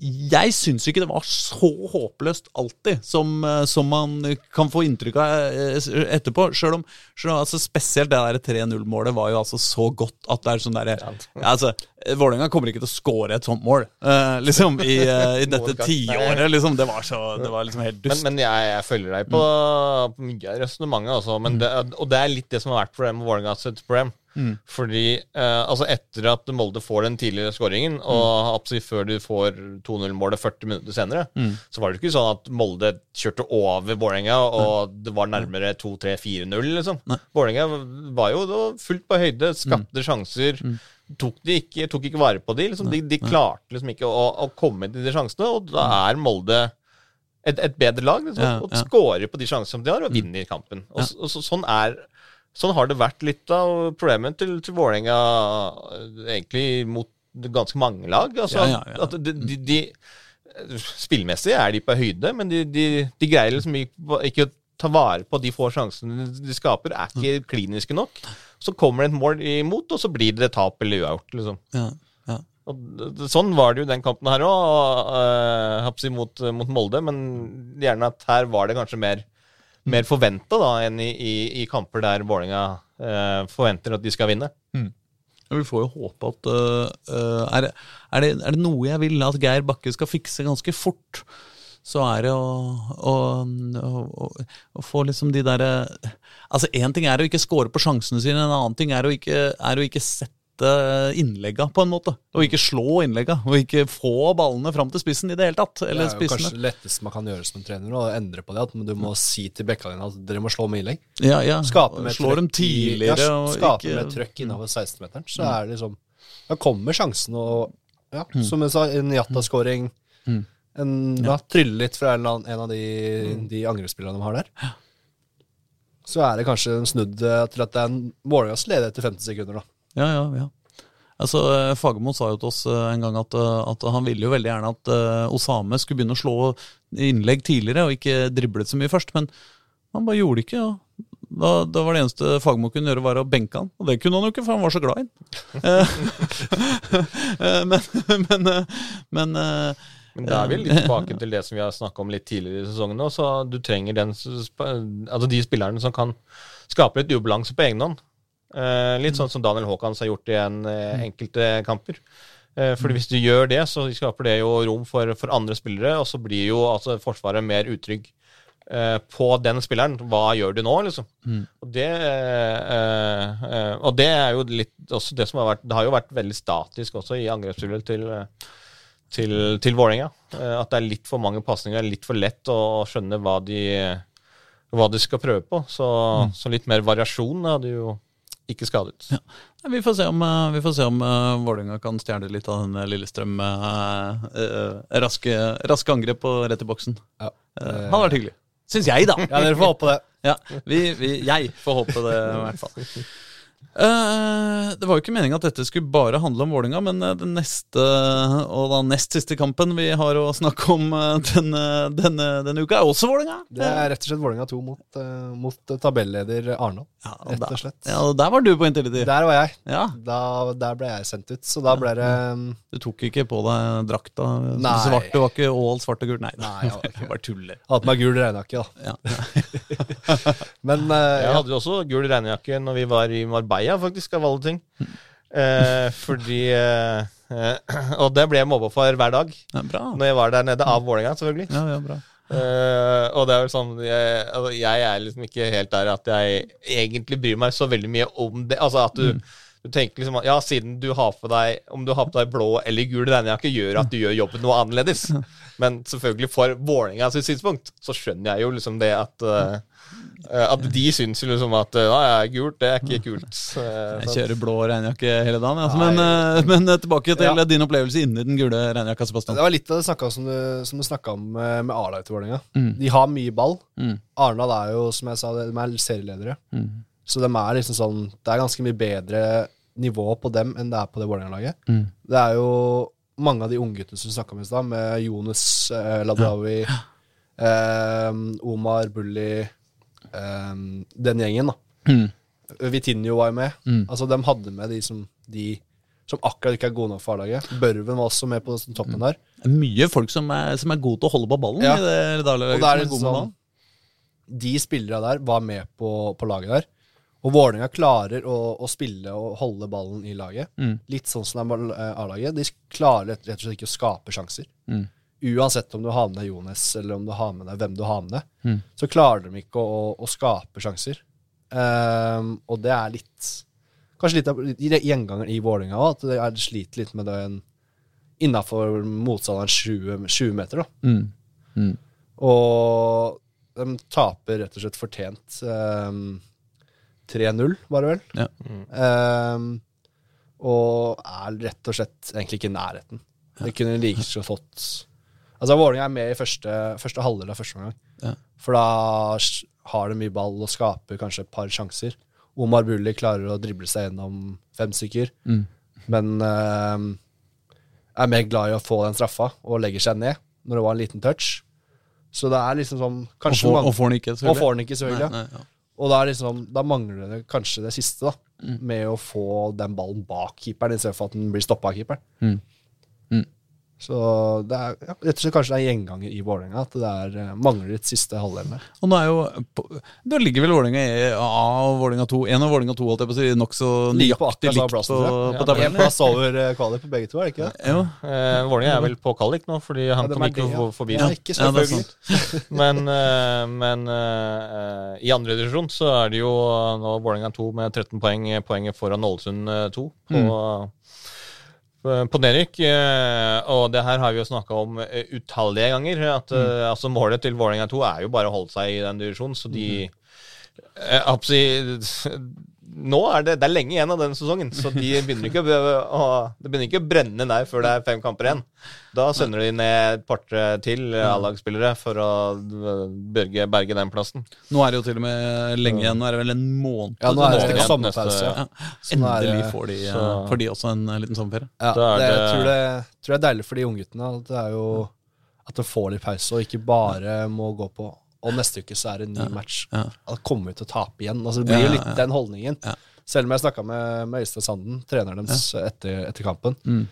jeg syns ikke det var så håpløst alltid som, eh, som man kan få inntrykk av eh, etterpå. Selv om, selv om altså spesielt det der 3-0-målet var jo altså så godt at det er sånn derre ja, altså, Vålerenga kommer ikke til å skåre et sånt mål uh, liksom i, uh, i dette tiåret. Liksom. Det var så Det var liksom helt dust. Men, men jeg, jeg, følger deg på, på mye av resonnementet, altså. Mm. og det er litt det som har vært problemet med Vålerengas problem. Mm. Fordi eh, altså etter at Molde får den tidligere skåringen, mm. og absolutt før du får 2-0-målet 40 minutter senere, mm. så var det ikke sånn at Molde kjørte over Vålerenga, og det var nærmere 2-3-4-0, liksom. Vålerenga var jo fullt på høyde, skapte mm. sjanser. Mm. Tok, de ikke, tok ikke vare på de, liksom. de, de klarte liksom ikke å, å komme til de sjansene, og da mm. er Molde et, et bedre lag. Liksom, ja, ja. Og skårer på de sjansene de har, og vinner kampen. Og, og så, sånn er Sånn har det vært litt av problemet til, til Vålerenga egentlig mot ganske mange lag. Altså, ja, ja, ja. At de, de, de, spillmessig er de på høyde, men de, de greier liksom ikke, å ta vare på de få sjansene de skaper, er ikke kliniske nok. Så kommer det et mål imot, og så blir det tap eller uavgjort. Liksom. Ja, ja. Og sånn var det jo den kampen her òg, uh, mot, mot Molde. Men gjerne at her var det kanskje mer mer forventa enn i, i, i, kamper der Vålerenga uh, forventer at de skal vinne. Mm. Vi får jo håpe at uh, er, er, det, er, det, noe jeg vil at Geir Bakke skal fikse ganske fort, så er det å, å, å, å få liksom de derre Altså, én ting er å ikke score på sjansene sine, en annen ting er å ikke, er å ikke sette sette innlegga, på en måte. Og ikke slå innlegga. Og ikke få ballene fram til spissen i det hele tatt. Eller det er jo kanskje det letteste man kan gjøre som en trener, å endre på det. At du må si til bekka dine at dere må slå med innlegg. Ja, ja. Skape med Slå dem tidligere. Ja, skape ikke... med trøkk innover 16-meteren. Så er det liksom Da kommer sjansen, og ja, mm. som jeg sa, en Jata-skåring Mm. Ja. Trylle litt fra en, en av de, mm. de angrepsspillerne de har der. Så er det kanskje snudd til at det er en Vålerengas leder etter 50 sekunder, da. Ja, ja, ja. Altså, Fagermo sa jo til oss eh, en gang at, eh, at, han ville jo veldig gjerne at Osame skulle begynne å slå innlegg tidligere og ikke driblet så mye først, men han bare gjorde det ikke. Ja. Da, da, var det eneste Fagermo kunne gjøre, var å benke han. Og det kunne han jo ikke, for han var så glad i han. men, men, men men da er vi litt tilbake til det som vi har snakka om litt tidligere i sesongen. Så du trenger den, altså de spillerne som kan skape litt ubalanse på egen hånd. Uh, litt sånn som Daniel Haakons har gjort i en, uh, enkelte kamper. Uh, fordi Hvis du gjør det, så skaper det jo rom for, for andre spillere, og så blir jo altså, Forsvaret mer utrygg på den spilleren. Hva gjør du nå, liksom? Mm. Og, det, og det er jo litt også det som har vært Det har jo vært veldig statisk også i angrepsspillet til, til, til Vålerenga. at det er litt for mange pasninger, litt for lett å skjønne hva de, hva de skal prøve på. Så, mm. så litt mer variasjon hadde jo ikke skadet. Ja. Vi får se om, eh, vi får se om uh, Vålerenga kan stjele litt av den Lillestrøm uh, uh, raske, raske angrep og rett i boksen. Ja. Uh, hadde vært hyggelig. Syns jeg, da. Ja, Dere får håpe det. Ja, vi, vi, jeg får håpe det, i hvert fall. Uh, det var jo ikke meninga at dette skulle bare handle om Vålinga, men uh, den neste og da nest siste kampen vi har å snakke om uh, denne, denne, denne, uka, er også Vålinga. Det er rett og slett Vålinga 2 mot, mot tabelleder Arendal. Ja, rett og slett. Ja, og Der var du på Intility. Der var jeg. Ja. Da, der ble jeg sendt ut. Så da ble det um, Du tok ikke på deg drakta? Nei. Svart, du var ikke all svart og gult? Nei, Nei jeg var bare tuller. Hadde på meg gul regnjakke, da. Ja. men Jeg hadde jo også gul regnjakke når vi var i Marbella Marbella, faktisk, av alle ting. Eh, fordi eh, Og det ble jeg mobba for hver dag. Ja, bra. Når jeg var der nede, av Vålerenga, selvfølgelig. Ja, ja, bra. Uh, og det er vel sånn jeg, altså, jeg, er liksom ikke helt der at jeg egentlig bryr meg så veldig mye om det. Altså at du, mm. Du tenker liksom at Ja, siden du har på deg Om du har på deg blå eller gul regnjakke, gjør at du gjør jobben noe annerledes. Men selvfølgelig, for Vålerenga sitt synspunkt, så skjønner jeg jo liksom det at uh, Eh, at de syns jo liksom at ja, jeg er gult, det er ikke kult. Jeg kjører blå regnjakke hele dagen, altså. men, eh, men, eh, tilbake til ja. din opplevelse inni den gule regnjakka. Sebastian. Det var litt av det snakka som du, som du snakka om med A-laget til Vålerenga. Mm. De har mye ball. Mm. Arendal er jo, som jeg sa, de er serieledere. Mm. Så de er liksom sånn Det er ganske mye bedre nivå på dem enn det er på det Vålerenga-laget. Mm. Det er jo mange av de ungguttene som du snakka om i stad, med Jonas eh, Ladrawi, ja. eh, Omar Bulli den gjengen, da. Mm. Vitinho var jo med. Mm. Altså, de hadde med de som de som akkurat ikke er gode nok for A-laget. Børven var også med på toppen der. Mye folk som er, som er gode til å holde på ballen. Ja. i det Og dagliget, det er litt sånn. De spillerne der var med på, på laget der. Og Vålerenga klarer å, å spille og holde ballen i laget. Mm. Litt sånn som det er A-laget. De klarer rett og slett ikke å skape sjanser. Mm. Uansett om du har med deg Jones, eller om du har med deg hvem du har med deg, Mm. så klarer de ikke å, å skape sjanser. Um, og det er litt Kanskje litt av gjengangeren gjenganger i Vålerenga òg, at de er sliter litt med det innafor motstanderens 20, 20 meter. da. Mm. Mm. Og de taper rett og slett fortjent. ehm, 3-0, var det vel. Ja. Ehm, og er rett og slett egentlig ikke i nærheten. Det kunne like så fått Altså, Vålerenga er med i første, første halvdel av første omgang. Ja. For da har de mye ball og skaper kanskje et par sjanser. Omar Bulli klarer å drible seg gjennom fem stykker, Mm. men um, er mer glad i å få den straffa og legger seg ned når det var en liten touch. Så det er liksom sånn Og, får, og den ikke, og selvfølgelig. får den ikke, selvfølgelig. Nei, nei, ja. Og da, liksom, da mangler det kanskje det siste, da. Mm. Med å få den ballen bak keeperen, istedenfor at den blir stoppa av keeperen. Mm. Mm. Så det er ja, rett og slett kanskje det er gjenganger i Vålerenga at det er, eh, mangler et siste halvdelen der. Og nå er jo på- Da ligger vel Vålerenga i A og Vålerenga 2 En av Vålerenga 2 holdt jeg på å si, nokså nøyaktig likt plassen, på, ja, på tabellen. En plass over eh, kvalik på begge to, er det ikke det? Jo. Eh, Vålerenga er vel på kvalik nå, fordi han Ja, kom ikke det, ja. forbi. Ja, ikke Ja, det er selvfølgelig. Men, eh, men eh, i andre divisjon så er det jo nå Vålerenga 2 med 13 poeng, poenget foran Ålesund eh, 2 på, på- på nedrykk. eh, Og det her har vi jo snakka om eh, utallige ganger. At mm. altså Målet til Vålerenga 2 er jo bare å holde seg i den divisjonen, så de mm absolutt- Nå er det, det er lenge igjen av den sesongen, så de begynner ikke å, å, det begynner ikke å brenne der før det er fem kamper igjen. Da sender de ned et par til A-lagsspillere for å eh, berge, berge den plassen. Nå er det jo til og med lenge igjen. Nå er det vel en måned. Ja, nå er det neste kamp. sommerpause. Ja. Det- Endelig får de, så- får de også en eh, liten sommerferie. Ja, er det, jeg tror, det, tror jeg er deilig for de ungguttene. At det er jo at de får litt pause, og ikke bare må gå på Og neste uke så er det en ny match. ja. Da kommer vi til å tape igjen. Altså, det blir jo ja, litt ja. den holdningen. Ja. Selv om jeg snakka med, med Øystein Sanden, treneren deres, etter, etter kampen. Mm.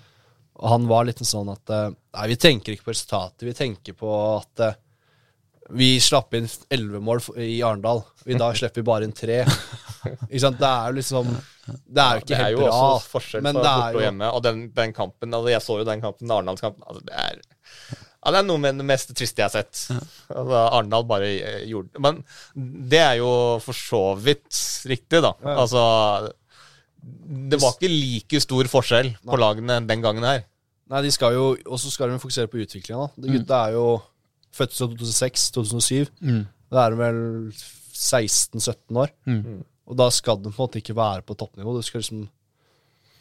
Og han var litt sånn at eh, Nei, vi tenker ikke på resultatet. Vi tenker på at eh, vi slapp inn elleve mål i Arendal. I dag slipper vi bare inn tre. Ikke sant? Det er jo liksom Det er jo ikke det er helt jo bra. også forskjell det borte og hjemme. Og den, den kampen, altså jeg så jo den kampen, Arendalskampen. Altså det, er, ja, det er noe med det mest triste jeg har sett. Altså, Arendal bare eh, gjorde Men det er jo for så vidt riktig, da. Ja. Altså Det var ikke like stor forskjell på lagene den gangen her. Nei, de skal jo Og så skal de fokusere på utviklinga, da. De gutta er jo født i 2006-2007. Mm. Da er de vel 16-17 år. Mm. Og da skal de på en måte ikke være på toppnivå. Du skal liksom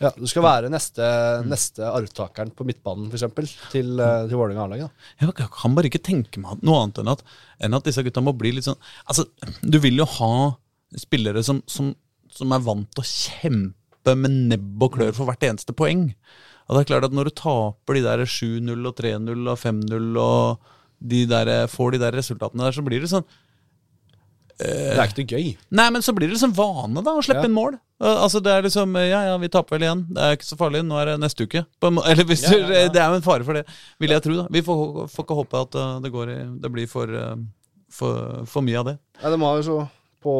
Ja, du skal være neste, neste arvtakeren på midtbanen, eksempel, til, eh, til Vålerenga A-laget. Jeg kan- kan bare ikke tenke meg noe annet enn at, enn at disse gutta må bli litt sånn Altså, du vil jo ha spillere som, som, som er vant til å kjempe med nebb og klør for hvert eneste poeng. Og det er klart at når du taper de der 7-0 og 3-0 og 5-0 og de der, får de der resultatene der, så blir det sånn Det er ikke noe gøy. Nei, men så blir det liksom vane da å slippe Ja. inn mål. Uh, Altså det er liksom, Ja, ja, vi taper vel igjen. Det er ikke så farlig. Nå er det neste uke. Eller hvis Ja, ja. Det er jo en fare for det, vil jeg tro. da Vi får, får ikke håpe at det, går i, det blir for, for, for mye av det. Nei, de har jo så På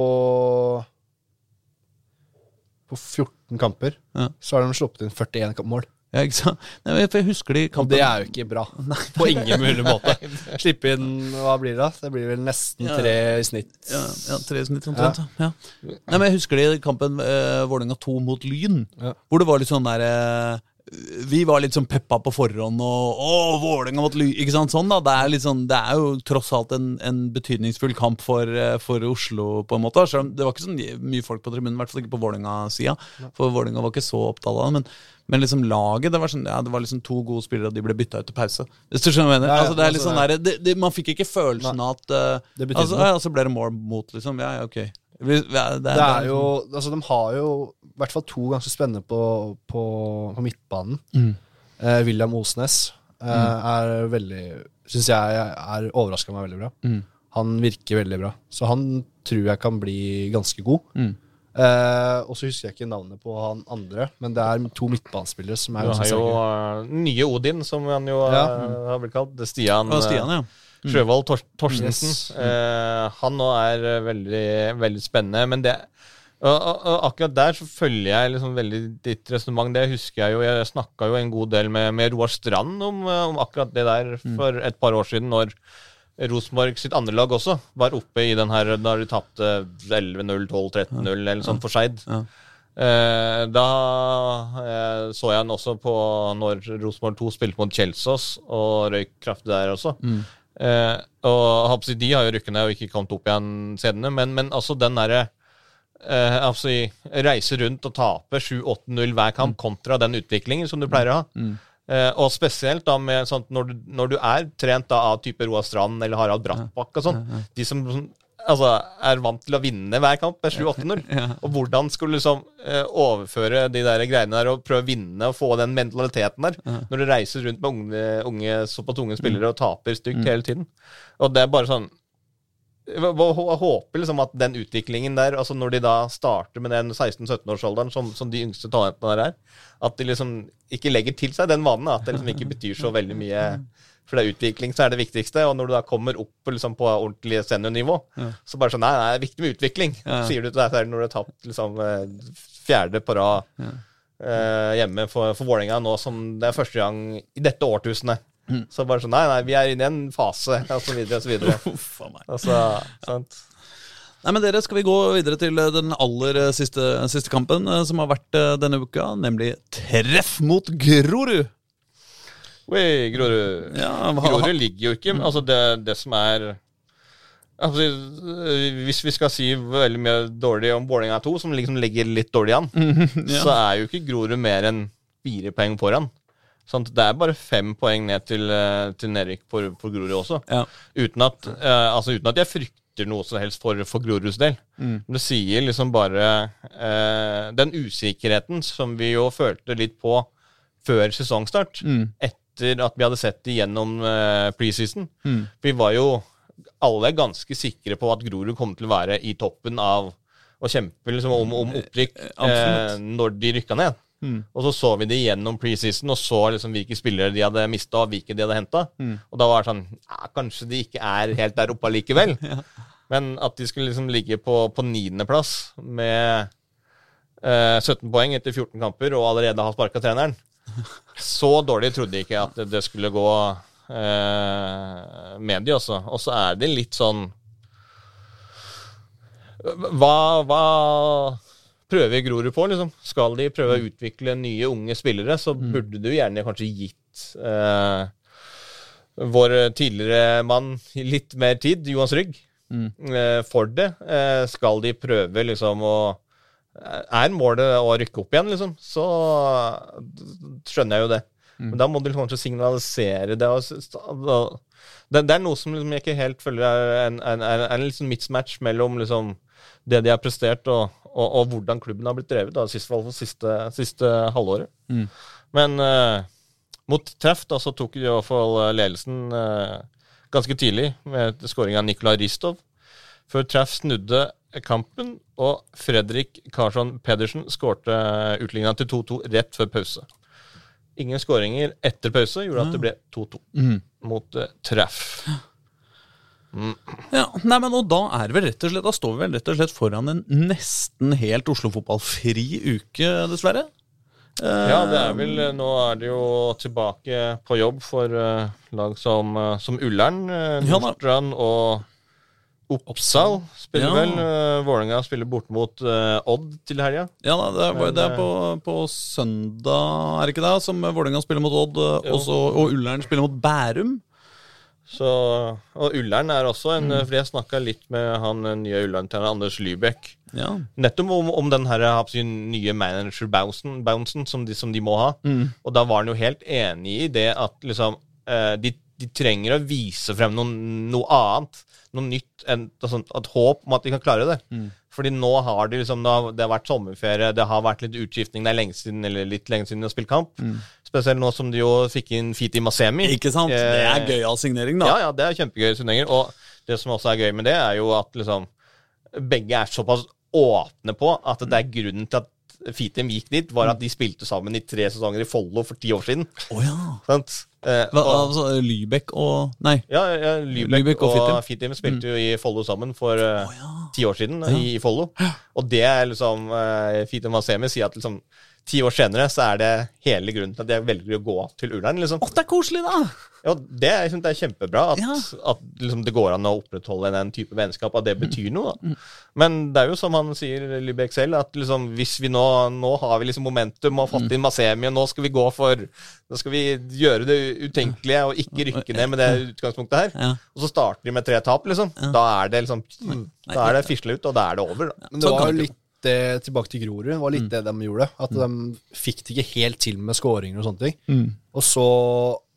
På 14 kamper Ja. så har de sluppet inn 41 kamp- mål. Ja, ikke sant? Nei, for jeg husker de Og det er jo ikke bra. På ingen mulig måte. Slippe inn Hva blir det? da? Det blir vel nesten tre i snitt. ja, ja, tre i snitt omtrent. Ja. Nei, men jeg husker de kampen eh, Vålerenga 2 mot Lyn, hvor det var litt sånn der eh, Vi var litt sånn peppa på forhånd, og å, Vålerenga måtte Ikke sant? Sånn, da. Det er, litt sånn, det er jo tross alt en, en betydningsfull kamp for, eh, for Oslo, på en måte. Selv om det var ikke så mye folk på tribunen, i hvert fall ikke på Vålerenga-sida. For Vålerenga var ikke så opptatt av det. Men, men liksom laget, det var, sånn, ja, det var liksom to gode spillere, og de ble bytta ut til pause. Hvis du skjønner hva jeg mener? Altså, det er litt altså, sånn der, det, det, Man fikk ikke følelsen av at uh, altså, ja, Så ble det mål mot, liksom. Ja, ja, ok. Vi- ja, det, Det er jo Altså, de har jo i hvert fall to ganske spennende på, på, på midtbanen. Mm. Eh, William Osnes eh, er veldig Syns jeg er overraska meg veldig bra. Mm. Han virker veldig bra. Så han tror jeg kan bli ganske god. Mm. Uh, og så husker jeg ikke navnet på han andre, men det er to midtbanespillere som er Du har jo uh, nye Odin, som han jo ja. uh, har blitt kalt. Stian, Stian ja. Mm. Sjøvold Tor Torstensen. Yes. han nå er veldig, veldig spennende. Men det og, og, og, akkurat der så følger jeg liksom veldig ditt resonnement. Det husker jeg jo. Jeg snakka jo en god del med, med Roar Strand om, om, akkurat det der mm. for et par år siden, når Rosenborg sitt andre lag også var oppe i den her da de tapte 11-0, 12-13-0 eller sånn for Skeid. Ja. Eh, da eh, så jeg den også på når Rosenborg 2 spilte mot Kjelsås og røyk kraftig der også. Mm. Eh, og De har jo rykket ned og ikke kommet opp igjen senere, men, men altså den derre eh, altså, reise rundt og tape 7-8-0 hver kamp, mm. kontra den utviklingen som du pleier å ha. Mm. Eh, og spesielt da med sånt, når, du, når du er trent da av type Roar Strand eller Harald Brattbakk og sånn, de som altså, er vant til å vinne hver kamp med 7-8-0, og hvordan skulle liksom uh, overføre de der greiene der og prøve å vinne og få den mentaliteten der, når du reiser rundt med unge, unge såpass unge spillere og taper stygt mm. hele tiden. Og det er bare sånn jeg håper liksom at den utviklingen der, altså når de da starter med den 16-17-årsalderen som, som, de yngste talentene der er, at de liksom ikke legger til seg den vanen. At det liksom ikke betyr så veldig mye. For det er utvikling som er det viktigste. Og når du da kommer opp liksom, på ordentlig seniornivå, ja. så bare sånn Nei, nei, det er viktig med utvikling, ja. sier du til deg selv når du har tapt liksom, eh, fjerde på rad ja. eh, hjemme for, for Vålerenga nå som det er første gang i dette årtusenet. Mm. Så bare sånn Nei, nei, vi er inne i en fase, og så videre og så videre. Uff. Altså, sant? Nei, men dere, Skal vi gå videre til eh, den aller eh, siste, siste kampen som har vært denne uka, nemlig treff mot Grorud? Oi, Grorud. Ja, Grorud ligger jo ikke Altså, det, det som er Altså, hvis vi skal si veldig mye dårlig om Vålerenga 2, som liksom ligger litt dårlig an, ja. så er jo ikke Grorud mer enn fire poeng foran. Sånn, det er bare fem poeng ned til, eh, til nedrykk for, for Grorud også. Ja. Uten, at, uh, altså, uten, at, jeg frykter noe som helst for, for Groruds del. Mm. Det sier liksom bare uh, den usikkerheten som vi jo følte litt på før sesongstart. Mm. Etter at vi hadde sett det gjennom uh, preseason. Mm. Vi var jo alle ganske sikre på at Grorud kom til å være i toppen av å kjempe liksom, om, om opprykk når de rykka ned. Mm. Og så så vi det gjennom preseason og så liksom hvilke spillere de hadde mista, og hvilke de hadde henta. Mm. Og da var det sånn ja, Kanskje de ikke er helt der oppe allikevel. ja. Men at de skulle liksom ligge på, på niendeplass med eh, 17 poeng etter 14 kamper og allerede ha sparka treneren Så dårlig trodde jeg ikke at det, skulle gå eh, med de, også. Og så er det litt sånn Hva, hva prøver Grorud på. liksom. Skal de prøve å utvikle nye, unge spillere, så mm. burde du gjerne kanskje gitt eh, vår tidligere mann litt mer tid, Johans Rygg, mm. eh, for det. Eh, skal de prøve liksom å Er målet å rykke opp igjen, liksom, så skjønner jeg jo det. Mm. Men da må du kanskje signalisere det. det, det er noe som liksom jeg ikke helt føler er en, en, en, en liksom mismatch mellom liksom, det de har prestert, og og, og, hvordan klubben har blitt drevet, da, sist, for siste, siste halvåret. Mm. Men uh, mot treff da, så tok i hvert fall eh, ledelsen uh, ganske tidlig med skåring av Nikolaj Ristov. Før treff snudde kampen, og Fredrik Karlsson Pedersen skårte utligna til 2-2 rett før pause. Ingen skåringer etter pause gjorde at det ble 2-2 mm. mot uh, treff. Mm. Ja, nei, men og Da er vi rett og slett Da står vi vel rett og slett foran en nesten helt Oslo-fotballfri uke, dessverre. Ja, det er vel Nå er det jo tilbake på jobb for lag som, som Ullern, Nordstrand og Oppsal spiller ja. vel. Uh, Vålerenga spiller bort mot Odd til helga. Ja, da, det, er, det er på, på, søndag, er det ikke det? Som Vålerenga spiller mot Odd, også, og Ullern spiller mot Bærum. Så, og Ullern er også en mm. Fordi jeg snakka litt med han nye Ullern-treneren Anders Lybekk. Ja. Nettopp om, om den her, nye manager-bouncen som, de, som de må ha. Mm. Og da var han jo helt enig i det at liksom eh, de, de, trenger å vise frem noen, noe annet. Noe nytt. En, altså, et håp om at de kan klare det. Mm. Fordi nå har de liksom, det har, det har, vært sommerferie, det har vært litt utskiftning, det er lenge siden, eller litt lenge siden de har spilt kamp. Mm. Spesielt nå som de jo fikk inn Fiti Masemi. Ikke sant? Eh, det er gøyal signering, da. Ja, ja, det er kjempegøy signeringer. Og det som også er gøy med det, er jo at liksom begge er såpass åpne på at det er grunnen til at Fitem gikk dit, var at de spilte sammen i tre sesonger i Follo for ti år siden. Oh, ja. Sant? Eh, Hva, altså, Lybekk og Nei. Ja, ja Lybekk, Lybekk og, og Fitim spilte mm. jo i Follo sammen for uh, oh, ja. ti år siden, i, i Follo. Og det er liksom uh, Fitim Masemi sier at liksom ti år senere så er det hele grunnen til at jeg velger å gå til Ullern. Liksom. Å, det er koselig, da! Ja, det, liksom, det er kjempebra at, ja. at liksom, det går an å opprettholde den type vennskap, at det mm. betyr noe. da. Mm. Men det er jo som han sier, Lybek selv, at liksom, hvis vi nå, nå har vi liksom momentum og har fått mm. inn Masemi, og nå skal vi gå for Nå skal vi gjøre det utenkelige og ikke rykke ned med det utgangspunktet her. Ja. Og så starter de med tre tap, liksom. Da er det liksom Da er det fisle ut, og da er det over. Da. Men det var jo litt det tilbake til Grorud. var litt mm. det de gjorde. At mm. de fikk det ikke helt til med skåringer og sånne ting. Mm. Og så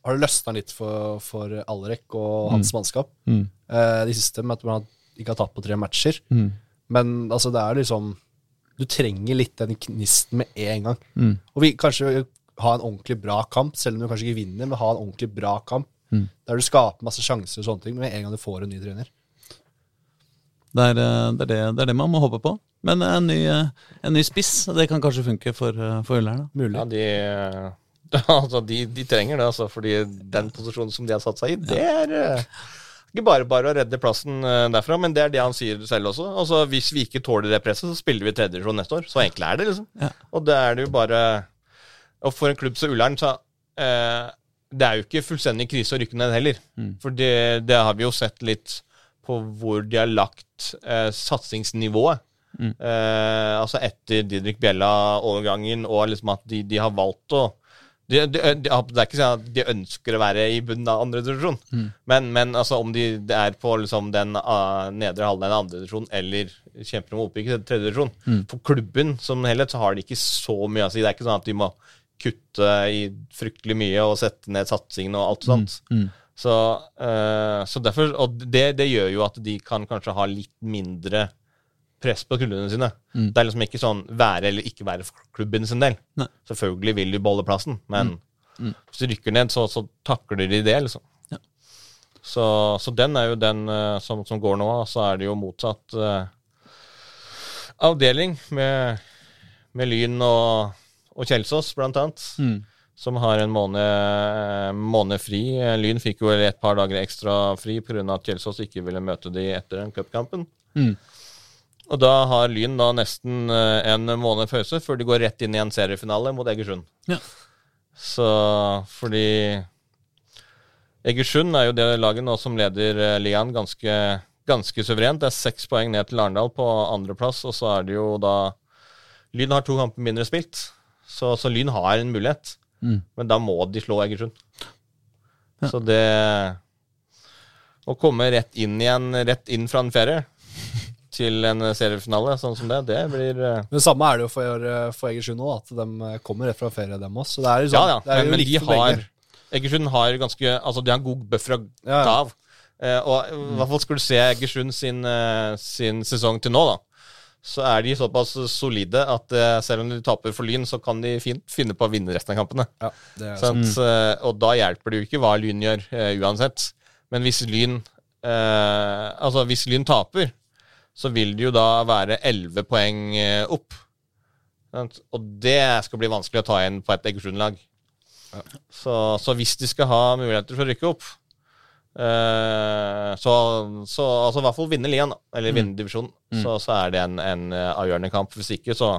har det løsna litt for, for Alrek og hans mm. mannskap mm. eh, de siste, med at man ikke har tatt på tre matcher. Mm. Men altså, det er liksom Du trenger litt den gnisten med en gang. Og vi kanskje ha en ordentlig bra kamp, selv om du kanskje ikke vinner, men ha en ordentlig bra kamp. Der du skaper masse sjanser og sånne ting med en gang du får en ny trener. Det er, eh, det, er det, det er det man må håpe på. Men en ny, en ny spiss, det kan kanskje funke for, for Ullern? Ja, de, altså, de, de, trenger det, altså, fordi den posisjonen som de har satt seg i, det er uh, ikke bare bare å redde plassen uh, derfra, men det er det han sier selv også. Altså, Hvis vi ikke tåler det presset, så spiller vi tredjevisjon neste år. Så enkelt er det, liksom. Ja. Og det er det jo bare Og for en klubb som Ullern, så eh, Det er jo ikke fullstendig krise å rykke ned heller. Mm. For det, det, har vi jo sett litt på hvor de har lagt satsingsnivået. Mm. Eh, altså etter Didrik Bjella-overgangen, og liksom at de, de, har valgt å de, de, Det er ikke sånn at de ønsker å være i bunnen av andre divisjon, mm. men, men altså, om de er på liksom, den uh, nedre halvdelen av andre divisjon eller kjemper om opprykk til tredje divisjon mm. For klubben som helhet så har de ikke så mye å si. Det er ikke sånn at de må kutte i fryktelig mye og sette ned satsingen og alt sånt. Mm. mm. Så, uh, så, derfor, og det, det, gjør jo at de kan kanskje ha litt mindre press på klubbene sine. Mm. Det er liksom ikke sånn være eller ikke være for klubben sin del. Nei. Selvfølgelig vil de beholde plassen, men mm. Mm. hvis de rykker ned, så, så, takler de det, liksom. Ja. Så, så, den er jo den uh, som, som, går nå. Så er det jo motsatt uh, avdeling med, med Lyn og, og Kjelsås, blant annet. Mm. Som har en måned, måned, fri. Lyn fikk jo et par dager ekstra fri pga. at Kjelsås ikke ville møte de etter den cupkampen. Mm. Og da har Lyn da nesten eh, en måned pause før de går rett inn i en seriefinale mot Egersund. Ja. Så fordi Egersund er jo det laget nå som leder eh, ligaen ganske, ganske suverent. Det er seks poeng ned til Arendal på andreplass, og så er det jo da Lyn har to kamper mindre spilt, så, så Lyn har en mulighet. Mm. Men da må de slå Egersund. Ja. Så det Å komme rett inn igjen, rett inn fra en ferie til en seriefinale sånn som det, det blir uh... Men Det samme er det jo for, eh, for Egersund òg, at de eh, kommer rett fra ferie, dem også. Så det er jo sånn, ja, ja. men, men de har Egersund har ganske Altså, de har en god buffer av ja, ja. Av. Uh, og i hvert fall skulle du se Egersund sin, uh, sin, sesong til nå, da. Så er de såpass solide at uh, selv om de taper for Lyn, så kan de fint finne på å vinne resten av kampene. Ja, sånn. og da hjelper det jo ikke hva Lyn gjør, uansett. Men hvis Lyn Altså, hvis Lyn taper, så vil det jo da være 11 poeng eh, opp. Og det skal bli vanskelig å ta inn på et Egersund-lag. Ja. Så, så, hvis de skal ha muligheter for å rykke opp, eh, så, så altså i hvert fall vinne ligaen, eller mm. vinne divisjonen, mm. så, så, er det en, en eh, avgjørende kamp. Hvis ikke, så,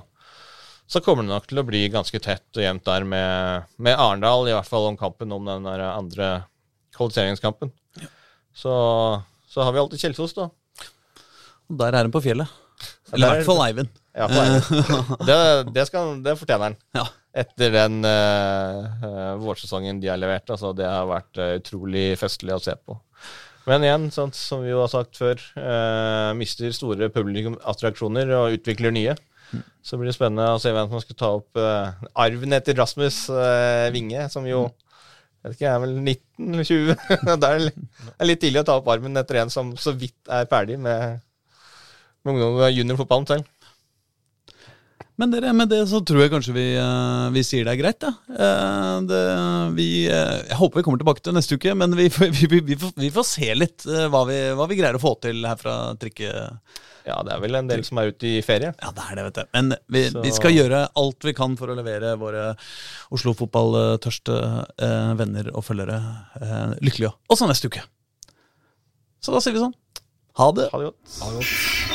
så kommer det nok til å bli ganske tett og jevnt der med, med Arendal, i hvert fall om kampen om den der andre kvalifiseringskampen. Ja. Så, så har vi alltid Kjelsås, da. Og der er han på fjellet. Eller i hvert fall Eivind. Ja, det, det, skal, det, fortjener han. Ja. Etter den uh, vårsesongen de har levert. Altså, det har vært uh, utrolig festlig å se på. Men igjen, sånn, som vi jo har sagt før, uh, mister store publikumattraksjoner og utvikler nye. Så blir det spennende å se hvem som skal ta opp arven etter Rasmus Vinge, som jo jeg vet ikke, jeg er vel 19 eller 20. det er litt tidlig å ta opp armen etter en som så vidt er ferdig med med ungdom juniorfotballen selv. Men dere, med det så tror jeg kanskje vi, uh, vi sier det er greit, ja. Uh, det, vi, uh, jeg håper vi kommer tilbake til neste uke, men vi, vi, vi får, får, se litt hva vi, hva, vi, greier å få til her fra trikke... Ja, det er vel en del som er ute i ferie. Ja, det er det, vet du. Men vi, skal gjøre alt vi kan for å levere våre Oslo-fotballtørste venner og følgere lykkelige også neste uke. Så da sier vi sånn. Ha det. Ha det godt. Ha det godt.